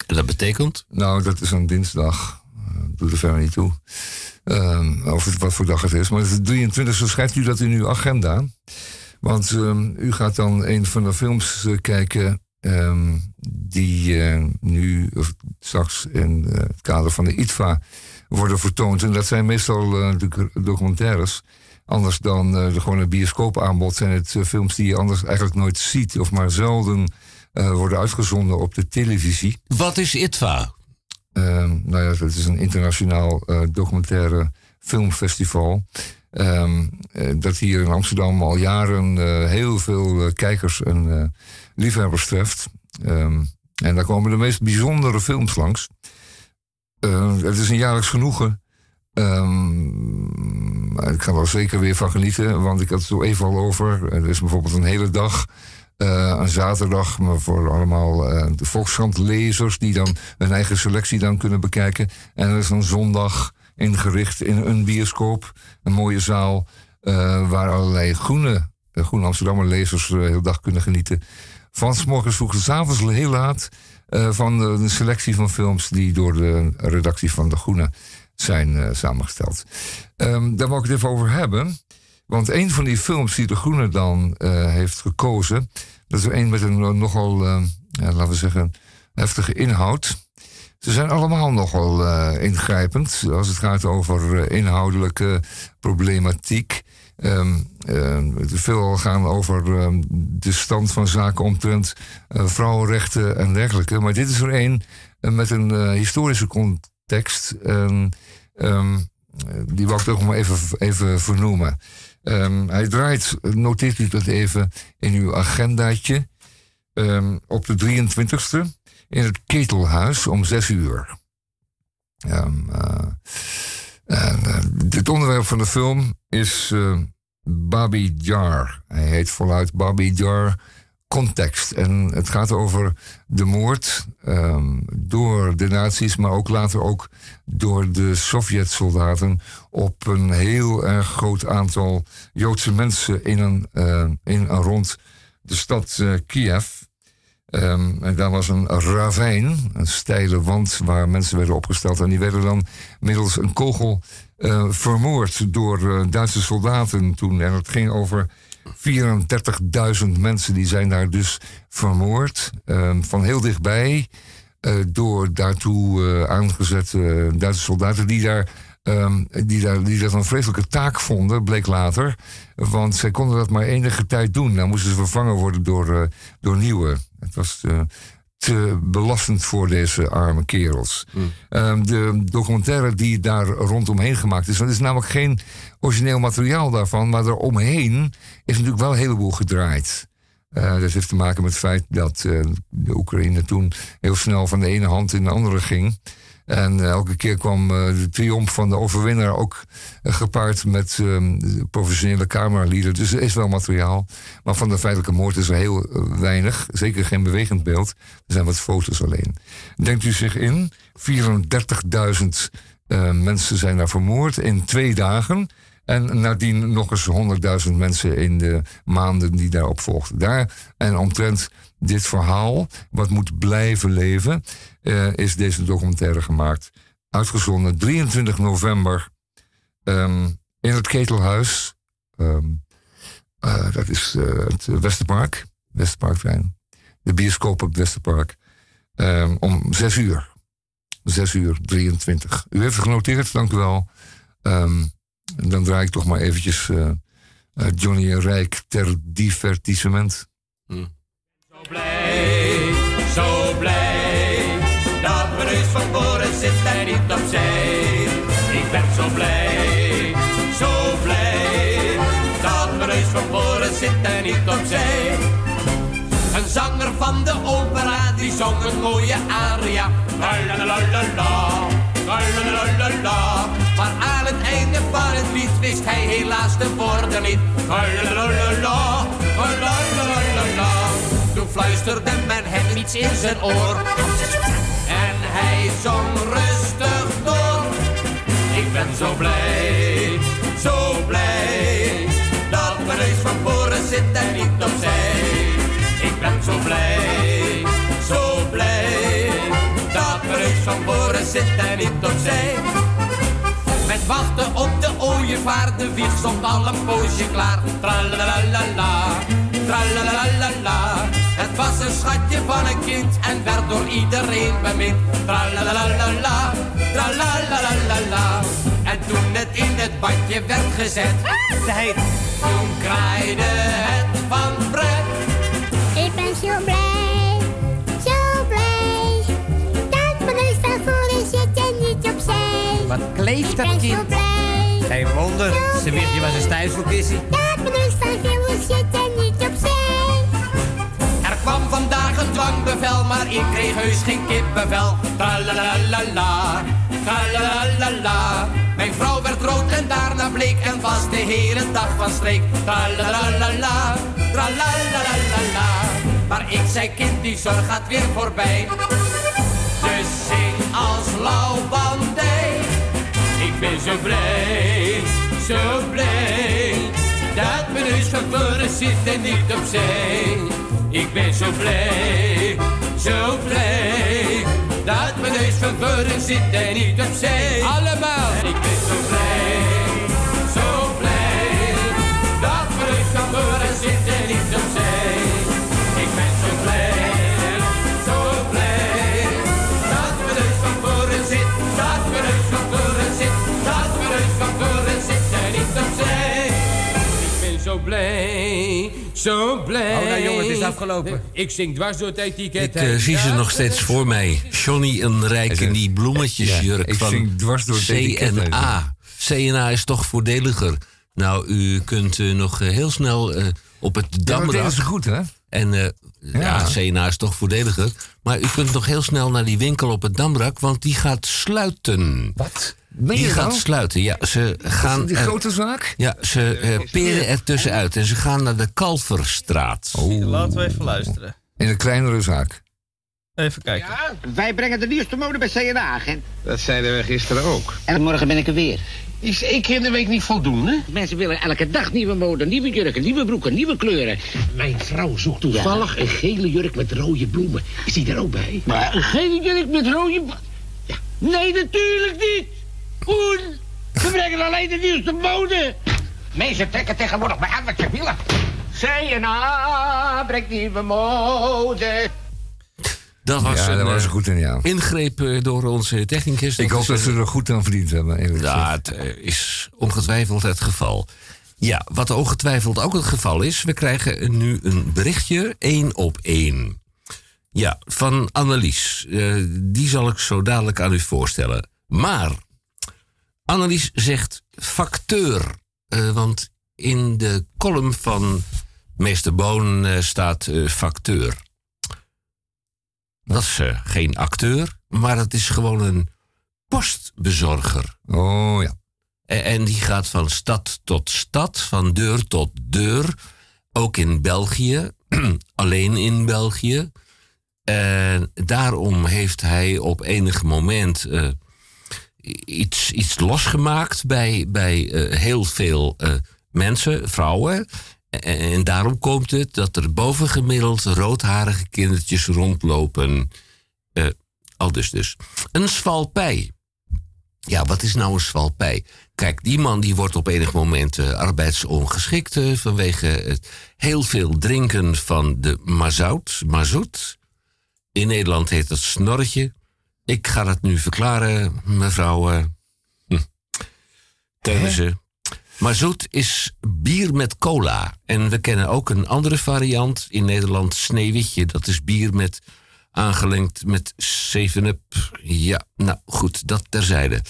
En dat betekent? Nou, dat is een dinsdag. Doe er verder niet toe. Ehm, of het, wat voor dag het is. Maar het is de 23ste. Schrijft u dat in uw agenda. Want ehm, u gaat dan een van de films kijken. ehm, die nu of straks in het kader van de ITVA worden vertoond. En dat zijn meestal doc- documentaires. Anders dan eh, de gewone bioscoopaanbod zijn het eh, films die je anders eigenlijk nooit ziet. Of maar zelden eh, worden uitgezonden op de televisie. Wat is ITVA? Ehm, nou ja, dat is een internationaal documentaire filmfestival. Ehm, eh, dat hier in Amsterdam al jaren heel veel kijkers en liefhebbers treft. Ehm, en daar komen de meest bijzondere films langs. Het is een jaarlijks genoegen. Ehm, ik ga er zeker weer van genieten, want ik had het zo even al over. Er is bijvoorbeeld een hele dag, eh, een zaterdag, maar voor allemaal eh, de Volkskrant-lezers die dan hun eigen selectie dan kunnen bekijken. En er is een zondag ingericht in een bioscoop, een mooie zaal, eh, waar allerlei groene, groene Amsterdammer lezers de hele dag kunnen genieten. Van 's morgens vroeg tot avonds heel laat van de, de selectie van films die door de redactie van De Groene zijn eh, samengesteld. Ehm, daar wil ik het even over hebben. Want een van die films die De Groene dan eh, heeft gekozen... dat is er een met een eh, nogal, eh, ja, laten we zeggen, heftige inhoud. Ze zijn allemaal nogal ingrijpend als het gaat over inhoudelijke problematiek. Ehm eh, veel gaan over ehm, de stand van zaken omtrent vrouwenrechten en dergelijke. Maar dit is er een met een historische context. Ehm, eh, die wil ik toch maar even, even vernoemen. Ehm, hij draait, noteert u dat even in uw agendaatje, ehm, op de 23e in het Ketelhuis om 6 uur. Eh, en, eh, het onderwerp van de film is eh Babi Jar. Hij heet voluit Babi Jar Context. En het gaat over de moord ehm, door de nazi's, maar ook later ook door de Sovjet-soldaten op een heel erg groot aantal Joodse mensen in en, eh, in en rond de stad eh, Kiev. Ehm, en daar was een ravijn, een steile wand waar mensen werden opgesteld. En die werden dan middels een kogel eh, vermoord door Duitse soldaten toen. En het ging over 34.000 mensen die zijn daar dus vermoord. ehm, van heel dichtbij. eh, door daartoe eh, aangezette Duitse soldaten die daar, ehm, die, daar, die dat een vreselijke taak vonden, bleek later. Want zij konden dat maar enige tijd doen. Dan moesten ze vervangen worden door, eh, door nieuwe. Het was te belastend voor deze arme kerels. Ehm, de documentaire die daar rondomheen gemaakt is, want er is namelijk geen origineel materiaal daarvan, maar eromheen is natuurlijk wel een heleboel gedraaid. Eh, dat heeft te maken met het feit dat eh, de Oekraïne toen heel snel van de ene hand in de andere ging. En eh, elke keer kwam eh, de triomf van de overwinnaar ook eh, gepaard met professionele cameralieden. Dus er is wel materiaal. Maar van de feitelijke moord is er heel weinig. Zeker geen bewegend beeld. Er zijn wat foto's alleen. Denkt u zich in? 34.000 eh, mensen zijn daar vermoord in twee dagen. En nadien nog eens 100.000 mensen in de maanden die daarop volgden. Daar en omtrent dit verhaal, wat moet blijven leven, eh, is deze documentaire gemaakt. Uitgezonden 23 november ehm, in het Ketelhuis. Ehm, eh, dat is eh, het Westerpark, Westerparkplein. De bioscoop op het Westerpark. Ehm, om 6 uur. 6 uur 23. U heeft het genoteerd, dank u wel. Ehm, dan draai ik toch maar eventjes eh, eh, Johnny en Rijk ter divertissement. Zo blij, zo blij, dat mijn neus van voren zit en niet opzij. Ik ben zo blij, zo blij, dat mijn neus van voren zit en niet opzij. Een zanger van de opera, die zong een mooie aria. La la la la la la, la la la la la. Maar aan het van het lied wist hij helaas de woorden niet. Toen fluisterde men hem iets in zijn oor. En hij zong rustig door. Ik ben zo blij, zo blij. Dat mijn neus van voren zit en niet opzij. Ik ben zo blij, zo blij. Dat mijn neus van voren zit en niet opzij. Met wachten op de ooievaar, de wieg stond al een poosje klaar. Tralalalala, tralalalala. Het was een schatje van een kind en werd door iedereen bemind. Tralalalala, tralalalala. En toen het in het badje werd gezet, zei toen kraaide het van pret. Ik ben zo blij, kleeft dat kind? Geen wonder, ze wist je was een stijfselkissie. Dat neus van voren zit en niet opzij. Er kwam vandaag een dwangbevel, maar ik kreeg heus geen kippenvel. Tralalalala, tralalalala. Mijn vrouw werd rood en daarna bleek en was de hele dag van streek. Tralalalala, tralalalala. Maar ik zei kind, die zorg gaat weer voorbij. Dus zing als lauwbandij. Ik ben zo blij, zo blij. Dat mijn neus van voren zit en niet opzij. Ik ben zo blij, zo blij. Dat mijn neus van voren zit en niet opzij. Allemaal. Zo blij. Oh, nou, jongen, het is afgelopen. Ik zing dwars door het etiket. Ik eh, zie ze nog steeds voor mij. Johnny en Rijk in die bloemetjesjurk Ja, ik van zing dwars door het etiket heen. CNA. CNA is toch voordeliger. Nou, u kunt eh, nog eh, heel snel op het dat damrak... deden ze goed, hè? En eh, ja. CNA is toch voordeliger. Maar u kunt nog heel snel naar die winkel op het Damrak, want die gaat sluiten. Wat? Die gaat nou? sluiten, ja. Ze gaan die er- grote zaak? Ja, ze eh, peren er tussenuit en ze gaan naar de Kalverstraat. Laten we even luisteren. In een kleinere zaak. Even kijken. Wij brengen de nieuwste mode bij CNA, agent. Dat zeiden we gisteren ook. En morgen ben ik er weer. Is één keer in de week niet voldoende? Mensen willen elke dag nieuwe mode, nieuwe jurken, nieuwe broeken, nieuwe kleuren. Mijn vrouw zoekt toevallig een gele jurk met rode bloemen. Is die er ook bij? Maar een gele jurk met rode... Ja. Nee, natuurlijk niet. Poen, we brengen alleen de nieuwste mode. Mensen trekken tegenwoordig maar aan wat ze willen. CNA brengt nieuwe mode. Dat was Ja, een, daar was eh, goed in, ja. ingreep eh, door onze technicus. Ik hoop dat eh, ze er goed aan verdiend hebben. eh, is ongetwijfeld het geval. Ja, wat ongetwijfeld ook het geval is, we krijgen nu een berichtje één op één. Ja, van Annelies. Eh, die zal ik zo dadelijk aan u voorstellen. Maar Annelies zegt facteur. eh, want in de column van meester Boon eh, staat eh, facteur. Dat is geen acteur, maar het is gewoon een postbezorger. Oh ja. En, en die gaat van stad tot stad, van deur tot deur. Ook in België, [CLEARS THROAT] alleen in België. En daarom heeft hij op enig moment iets, losgemaakt bij, bij eh, heel veel eh, mensen, vrouwen. En, daarom komt het dat er bovengemiddeld roodharige kindertjes rondlopen. Eh, al dus dus. Een swalpij. Ja, wat is nou een swalpij? Kijk, die man die wordt op enig moment arbeidsongeschikt vanwege het heel veel drinken van de mazout, mazoet. In Nederland heet dat snorretje. Ik ga dat nu verklaren, mevrouw hm, Teunissen. Mazoet is bier met cola. En we kennen ook een andere variant in Nederland, sneeuwwitje. Dat is bier met aangelengd met 7-up. Ja, nou goed, dat terzijde.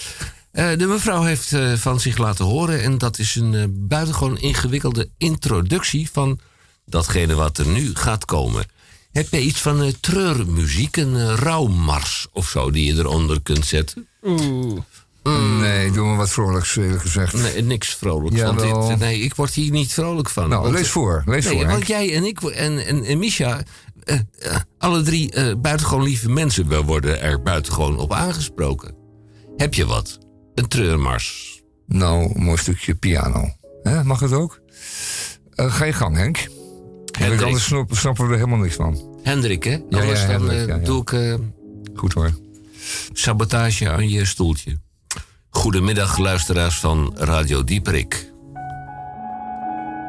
Eh, de mevrouw heeft eh, van zich laten horen en dat is een buitengewoon ingewikkelde introductie van datgene wat er nu gaat komen. Heb je iets van eh, treurmuziek, een eh, rouwmars of zo die je eronder kunt zetten? Oeh. Nee, doe maar wat vrolijks, eerlijk gezegd. Nee, niks vrolijks. Want dit, nee, ik word hier niet vrolijk van. Nou, Want, lees eh, voor, lees nee, voor, Want jij en ik en, en, en Misha, alle drie buitengewoon lieve mensen, we worden er buitengewoon op aangesproken. Heb je wat? Een treurmars. Nou, een mooi stukje piano. Mag het ook? Ga je gang, Henk. Hendrik. Anders snap- snappen we er helemaal niks van. Hendrik, hè? Ja, Anders ja, dan Hendrik, eh, doe ik eh, Goed hoor. sabotage aan je stoeltje. Goedemiddag, luisteraars van Radio Dieperik.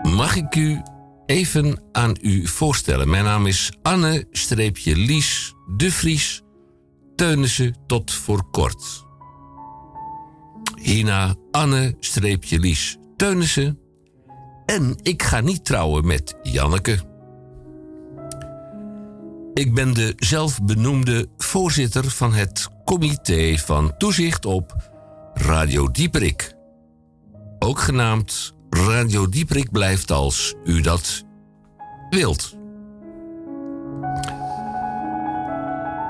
Mag ik u even aan u voorstellen? Mijn naam is Anne-Lies de Vries Teunissen tot voor kort. Hierna Anne-Lies Teunissen. En ik ga niet trouwen met Janneke. Ik ben de zelfbenoemde voorzitter van het Comité van Toezicht op Radio Dieperik. Ook genaamd Radio Dieperik blijft als u dat wilt.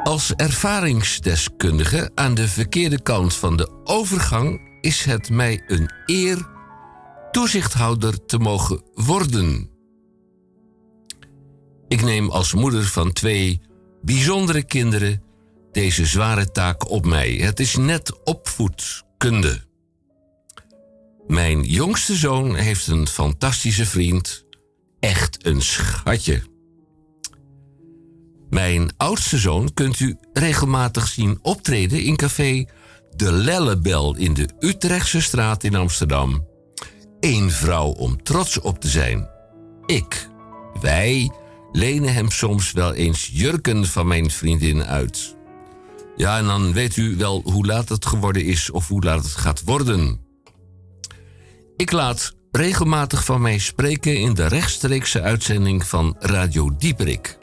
Als ervaringsdeskundige aan de verkeerde kant van de overgang is het mij een eer toezichthouder te mogen worden. Ik neem als moeder van twee bijzondere kinderen deze zware taak op mij. Het is net opvoedkunde. Mijn jongste zoon heeft een fantastische vriend. Echt een schatje. Mijn oudste zoon kunt u regelmatig zien optreden in café De Lellebel in de Utrechtse straat in Amsterdam. Eén vrouw om trots op te zijn. Ik, wij, lenen hem soms wel eens jurken van mijn vriendin uit. Ja, en dan weet u wel hoe laat het geworden is of hoe laat het gaat worden. Ik laat regelmatig van mij spreken in de rechtstreekse uitzending van Radio Dieperik.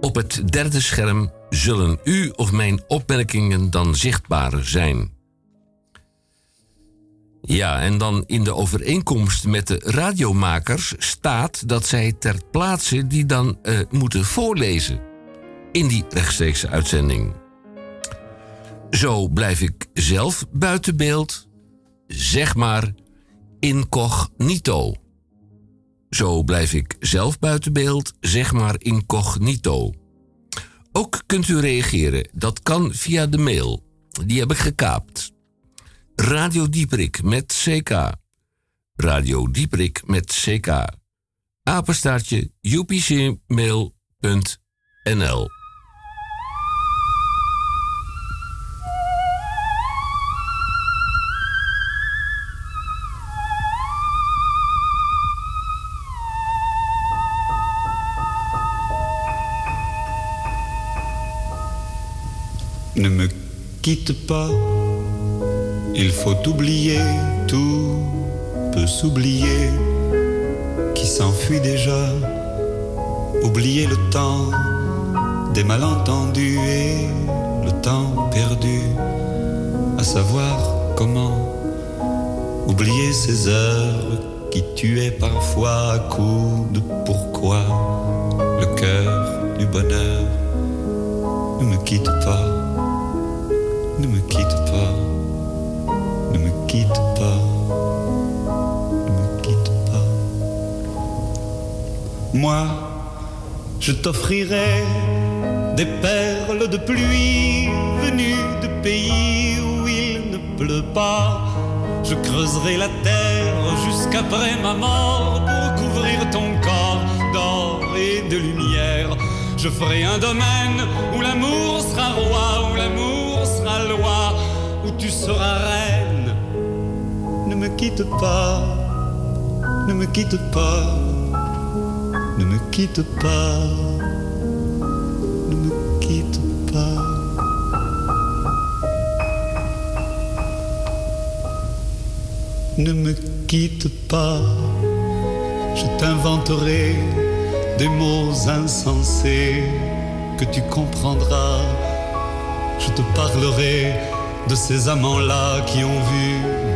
Op het derde scherm zullen u of mijn opmerkingen dan zichtbaar zijn. Ja, en dan in de overeenkomst met de radiomakers staat dat zij ter plaatse die dan eh, moeten voorlezen in die rechtstreekse uitzending. Zo blijf ik zelf buiten beeld, zeg maar incognito. Zo blijf ik zelf buiten beeld, zeg maar incognito. Ook kunt u reageren. Dat kan via de mail. Die heb ik gekaapt. Radio Dieperik met CK. Radio Dieperik met CK. Apenstaartje upcmail.nl Ne me quitte pas, il faut oublier, tout peut s'oublier, qui s'enfuit déjà. Oublier le temps des malentendus et le temps perdu, à savoir comment oublier ces heures qui tuaient parfois à coups de pourquoi le cœur du bonheur. Ne me quitte pas. Ne me quitte pas, quitte pas, ne me quitte pas. Moi, je t'offrirai des perles de pluie venues de pays où il ne pleut pas. Je creuserai la terre jusqu'après ma mort pour couvrir ton corps d'or et de lumière. Je ferai un domaine où l'amour sera roi, où l'amour sera loi, où tu seras reine. Ne me quitte pas, ne me quitte pas, ne me quitte pas, ne me quitte pas. Ne me quitte pas, je t'inventerai des mots insensés que tu comprendras. Je te parlerai de ces amants-là qui ont vu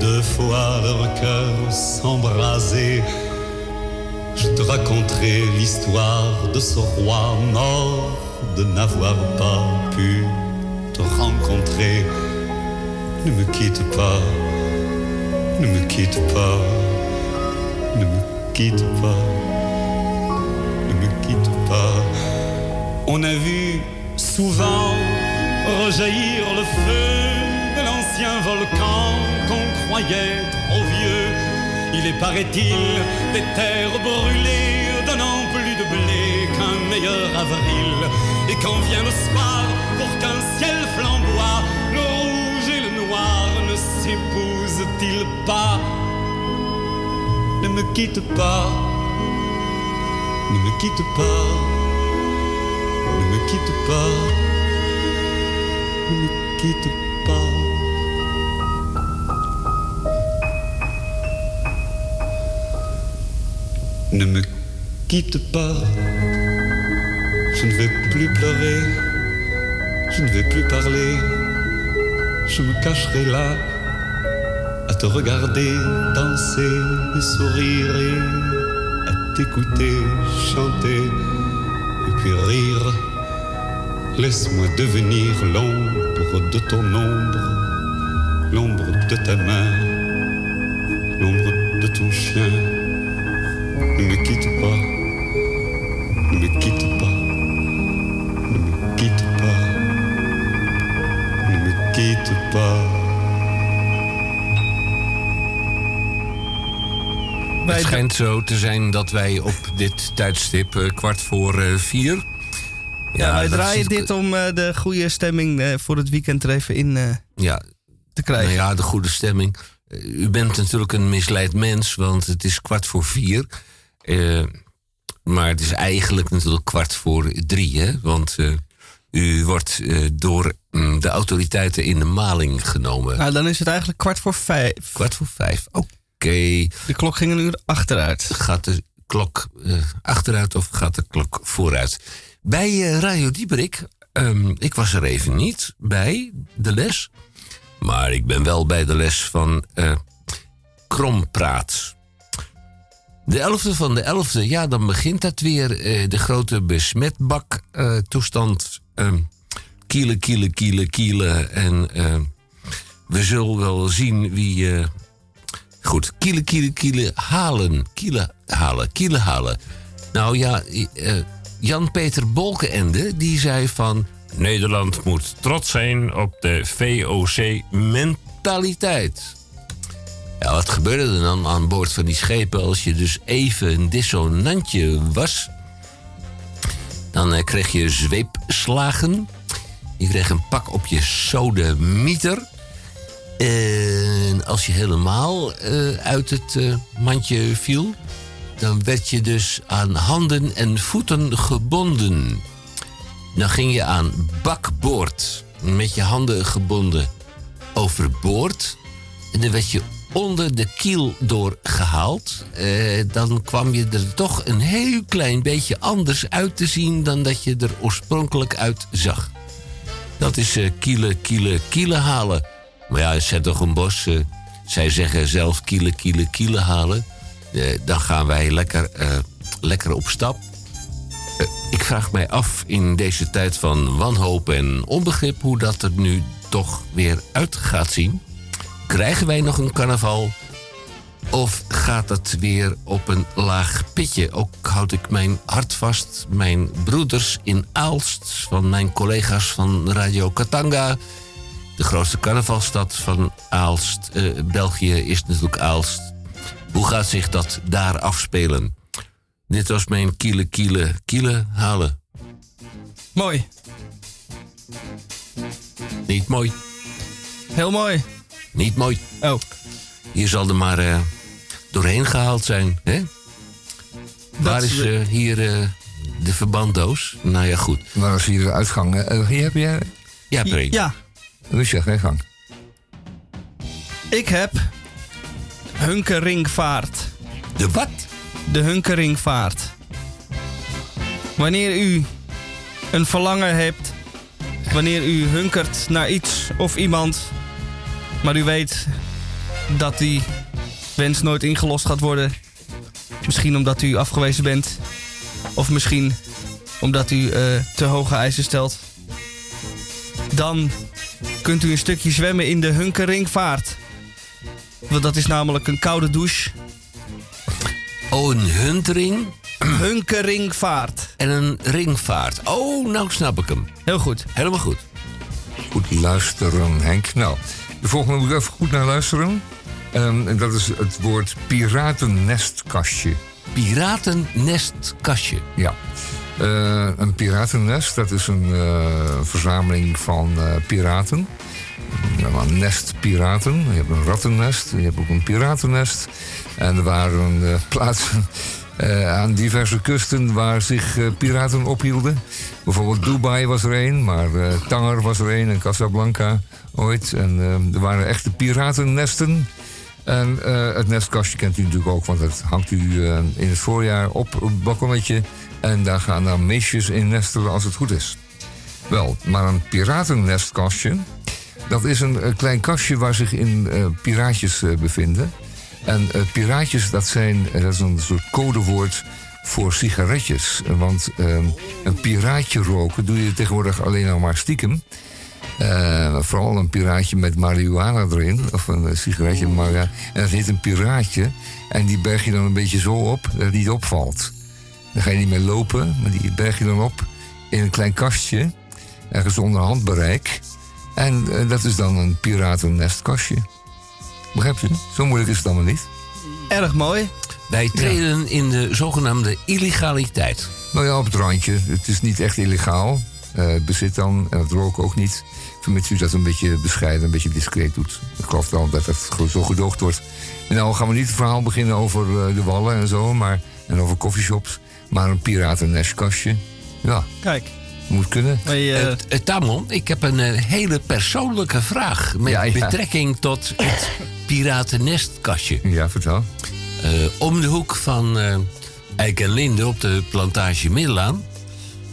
deux fois leur cœur s'embraser. Je te raconterai l'histoire de ce roi mort de n'avoir pas pu te rencontrer. Ne me quitte pas, ne me quitte pas, ne me quitte pas ne me quitte pas. On a vu souvent rejaillir le feu de l'ancien volcan qu'on croyait trop vieux. Il est, paraît-il, des terres brûlées donnant plus de blé qu'un meilleur avril. Et quand vient le soir, pour qu'un ciel flamboie, le rouge et le noir ne s'épousent-ils pas? Ne me quitte pas. Ne me quitte pas, ne me quitte pas, ne me quitte pas. Ne me quitte pas, je ne vais plus pleurer, je ne vais plus parler, je me cacherai là à te regarder danser et sourire et t'écouter chanter et puis rire. Laisse-moi devenir l'ombre de ton ombre, l'ombre de ta main, l'ombre de ton chien. Ne me quitte pas, ne me quitte pas, ne me quitte pas, ne me quitte pas. Het schijnt zo te zijn dat wij op dit tijdstip eh, kwart voor eh, vier. Ja, wij draaien dit om eh, de goede stemming eh, voor het weekend er even in eh, Ja, te krijgen. Nou ja, de goede stemming. U bent natuurlijk een misleid mens, want het is kwart voor vier. Eh, maar het is eigenlijk natuurlijk kwart voor drie, hè? Want eh, u wordt eh, door mm, de autoriteiten in de maling genomen. Nou, dan is het eigenlijk kwart voor vijf. Kwart voor vijf, oké. De klok ging een uur achteruit. Gaat de klok achteruit of gaat de klok vooruit? Bij Radio Dieperik, ehm, ik was er even niet bij de les. Maar ik ben wel bij de les van eh Krompraat. De 11e van de 11e, ja, dan begint dat weer. eh, de grote besmetbak eh, toestand. ehm, kielen, kielen, kielen, kielen. En eh, we zullen wel zien wie... Goed, kielen, kielen, kielen, halen. Kielen halen, kielen halen. Nou ja, Jan-Peter Bolkenende, die zei van... Nederland moet trots zijn op de VOC brutaliteit. Ja, wat gebeurde er dan aan boord van die schepen als je dus even een dissonantje was? Dan eh, kreeg je zweepslagen. Je kreeg een pak op je sodemieter. En als je helemaal eh, uit het eh, mandje viel, dan werd je dus aan handen en voeten gebonden. Dan ging je aan bakboord met je handen gebonden overboord. En dan werd je onder de kiel doorgehaald. Eh, dan kwam je er toch een heel klein beetje anders uit te zien dan dat je er oorspronkelijk uit zag. Dat is eh, kielen, kielen, kielen halen. Maar ja, zet toch een bos. eh, zij zeggen zelf kielen, kielen, kielen halen. Eh, dan gaan wij lekker, eh, lekker op stap. Ik vraag mij af in deze tijd van wanhoop en onbegrip hoe dat er nu toch weer uit gaat zien. Krijgen wij nog een carnaval? Of gaat het weer op een laag pitje? Ook houd ik mijn hart vast. Mijn broeders in Aalst, van mijn collega's van Radio Katanga. De grootste carnavalstad van Aalst. eh, België is natuurlijk Aalst. Hoe gaat zich dat daar afspelen? Dit was mijn kiele, kiele, kiele halen. Mooi. Niet mooi. Heel mooi. Niet mooi. Oh. Hier zal er maar eh, doorheen gehaald zijn, hè? Waar is eh, hier eh, de verbanddoos? Nou ja, goed. Waar is hier de uitgang? Hier heb jij... Ja, Pre. Ja. Ga je gang. Ik heb hunkeringvaart. De wat? De hunkeringvaart. Wanneer u een verlangen hebt, wanneer u hunkert naar iets of iemand, maar u weet dat die wens nooit ingelost gaat worden. Misschien omdat u afgewezen bent, of misschien omdat u eh, te hoge eisen stelt. Dan kunt u een stukje zwemmen in de hunkeringvaart. Want dat is namelijk een koude douche. Oh, een huntering? Hunkeringvaart. En een ringvaart. Oh, nou snap ik hem. Heel goed. Helemaal goed. Goed luisteren, Henk. Nou, de volgende moet ik even goed naar luisteren. Ehm, en dat is het woord piratennestkastje. Piratennestkastje? Ja. Eh, een piratennest, dat is een eh, verzameling van eh, piraten. Ja, een nest piraten. Je hebt een rattennest, je hebt ook een piratennest. En er waren eh, [LAUGHS] plaatsen eh, aan diverse kusten waar zich eh, piraten ophielden. Bijvoorbeeld Dubai was er een, maar Tanger was er een en Casablanca ooit. En er waren echte piratennesten. En het nestkastje kent u natuurlijk ook, want dat hangt u in het voorjaar op het balkonnetje. En daar gaan dan meisjes in nestelen als het goed is. Wel, maar een piratennestkastje, dat is een, klein kastje waar zich in piraatjes bevinden. En eh, piraatjes, dat, zijn, eh, dat is een soort codewoord voor sigaretjes. Want eh, een piraatje roken doe je tegenwoordig alleen nog maar stiekem. Eh, vooral een piraatje met marihuana erin. Of een sigaretje met marihuana. En dat heet een piraatje. En die berg je dan een beetje zo op dat het niet opvalt. Dan ga je niet meer lopen, maar die berg je dan op in een klein kastje. Ergens onder handbereik. En dat is dan een piratennestkastje. Begrijpt u? Zo moeilijk is het allemaal niet. Erg mooi. Wij treden in de zogenaamde illegaliteit. Nou ja, op het randje. Het is niet echt illegaal. Eh, het bezit dan, en het roken ook niet. Vermits u dat een beetje bescheiden, een beetje discreet doet. Ik geloof wel dat het go- zo gedoogd wordt. En nou gaan we niet het verhaal beginnen over eh, de wallen en zo, maar, en over coffeeshops. Maar een piratenneskastje, ja, Kijk. Moet kunnen. Eh, Eh, Tamon, ik heb een eh, hele persoonlijke vraag met Ja, ja. betrekking tot het piratennestkastje. Ja, vertel. Om de hoek van Eik en Linde op de plantage Middelaan.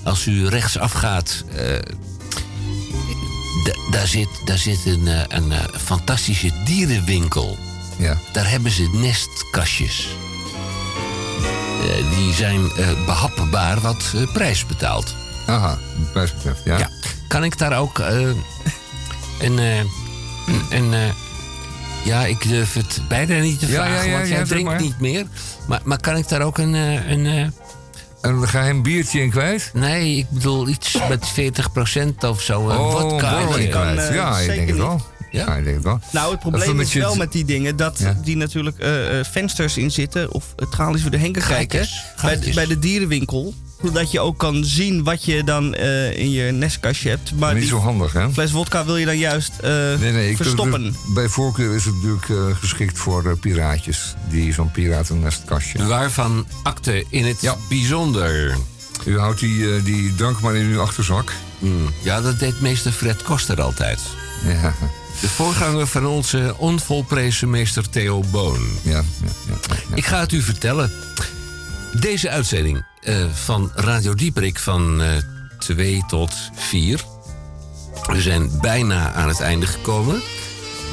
Als u rechtsaf gaat, daar, zit, daar zit een, een fantastische dierenwinkel. Ja. Daar hebben ze nestkastjes. Die zijn eh, behapbaar wat prijs betaald. Aha, betreft, ja. Ja. Kan ik daar ook eh, een. eh, een, eh, ja, ik durf het bijna niet te Ja, vragen, ja, ja, want ja, jij drinkt maar. niet meer. Maar, maar kan ik daar ook een. eh, een eh, een geheim biertje in kwijt? Nee, ik bedoel iets met 40% of zo. Een Oh, vodka. borrel in kwijt. ja, ik denk het wel. Ja, ik denk het wel. Nou, het probleem is wel met die dingen dat Ja. die natuurlijk eh, eh, vensters in zitten of het tralies voor de henken kijken. Bij, bij de dierenwinkel. Zodat je ook kan zien wat je dan eh, in je nestkastje hebt. Maar Niet die zo handig, hè? fles wodka wil je dan juist eh, Nee, nee, ik verstoppen. bij voorkeur is het natuurlijk eh, geschikt voor piraatjes. Die zo'n piratennestkastje. Waarvan akte in het bijzonder. U houdt die, die drank maar in uw achterzak. Hmm, Ja, dat deed meester Fred Koster altijd. Ja. De voorganger van onze onvolprezen meester Theo Boon. Ja, Ik ga het u vertellen. Deze uitzending eh, van Radio Dieperik van eh 2 tot 4. We zijn bijna aan het einde gekomen.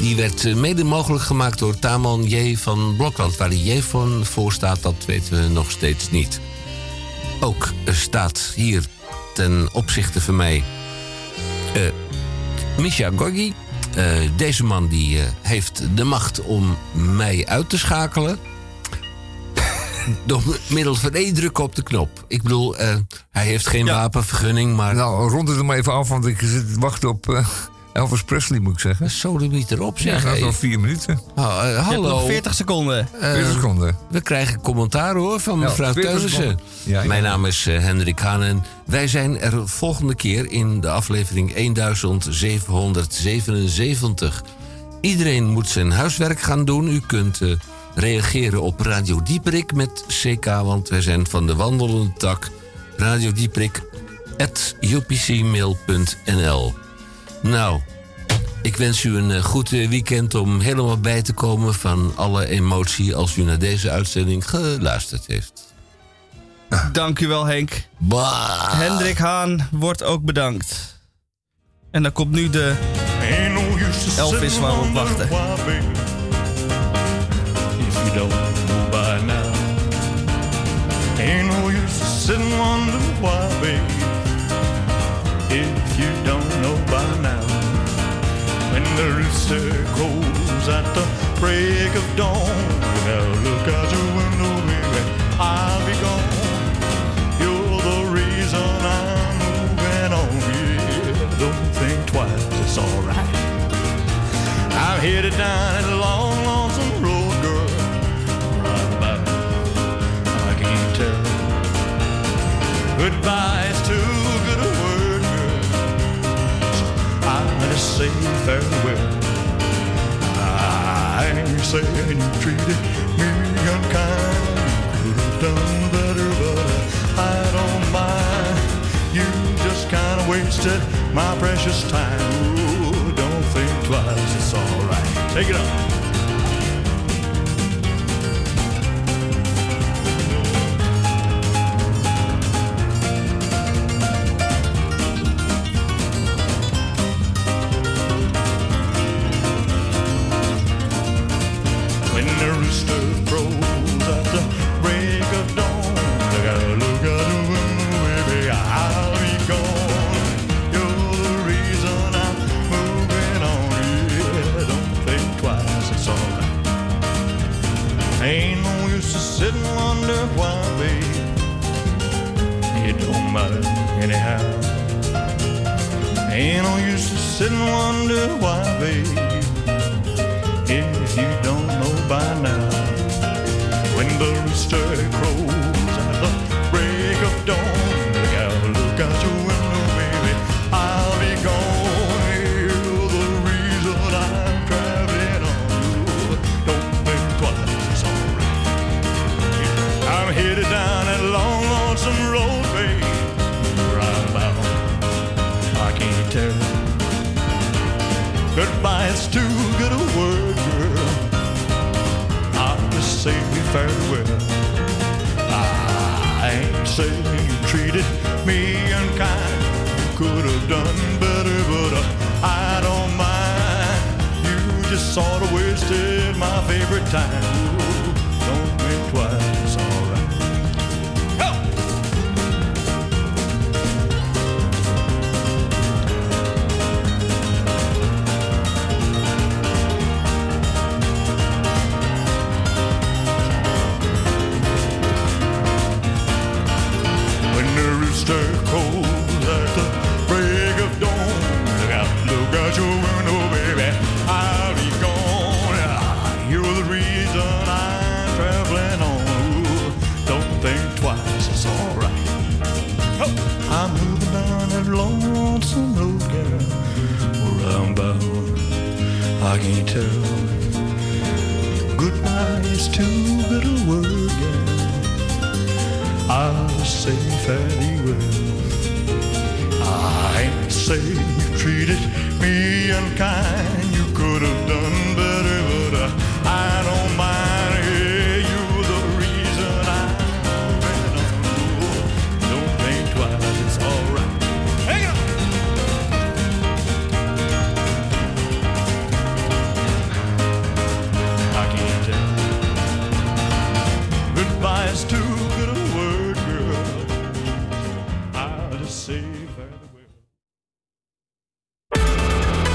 Die werd eh, mede mogelijk gemaakt door Taman J. van Blokland. Waar die J van voor staat, dat weten we nog steeds niet. Ook eh, staat hier ten opzichte van mij eh Misha Gorgi. Eh, deze man die eh, heeft de macht om mij uit te schakelen. Door middel van één druk op de knop. Ik bedoel, eh, hij heeft geen wapenvergunning, maar... Nou, rond het er maar even af, want ik zit te wachten op eh, Elvis Presley, moet ik zeggen. Sodemiet erop, Ja, zeg. dat is nog vier minuten. Oh, eh, hallo. nog 40 seconden. Eh, 40 seconden. We krijgen commentaar hoor van Ja, mevrouw 40 Teunissen. Ja, ja. Mijn naam is Hendrik Haan en wij zijn er volgende keer in de aflevering 1777. Iedereen moet zijn huiswerk gaan doen. U kunt reageren op Radio Dieperik met CK, want wij zijn van de wandelende tak. Radio Dieperik at upcmail.nl Nou, ik wens u een eh, goed eh, weekend om helemaal bij te komen van alle emotie als u naar deze uitzending geluisterd heeft. Dank u wel, Henk. Bah. Hendrik Haan wordt ook bedankt. En dan komt nu de Elvis waar we op wachten. You don't know by now, ain't no use to sit and wonder why, baby. If you don't know by now, when the rooster crows at the break of dawn, now look out your window, baby, I'll be gone. You're the reason I'm moving on. Yeah, don't think twice, it's alright. I'm headed down Ain't saying you treated me unkind. Could have done better, but I don't mind. You just kind of wasted my precious time. Ooh, don't think twice, it's alright. Take it up.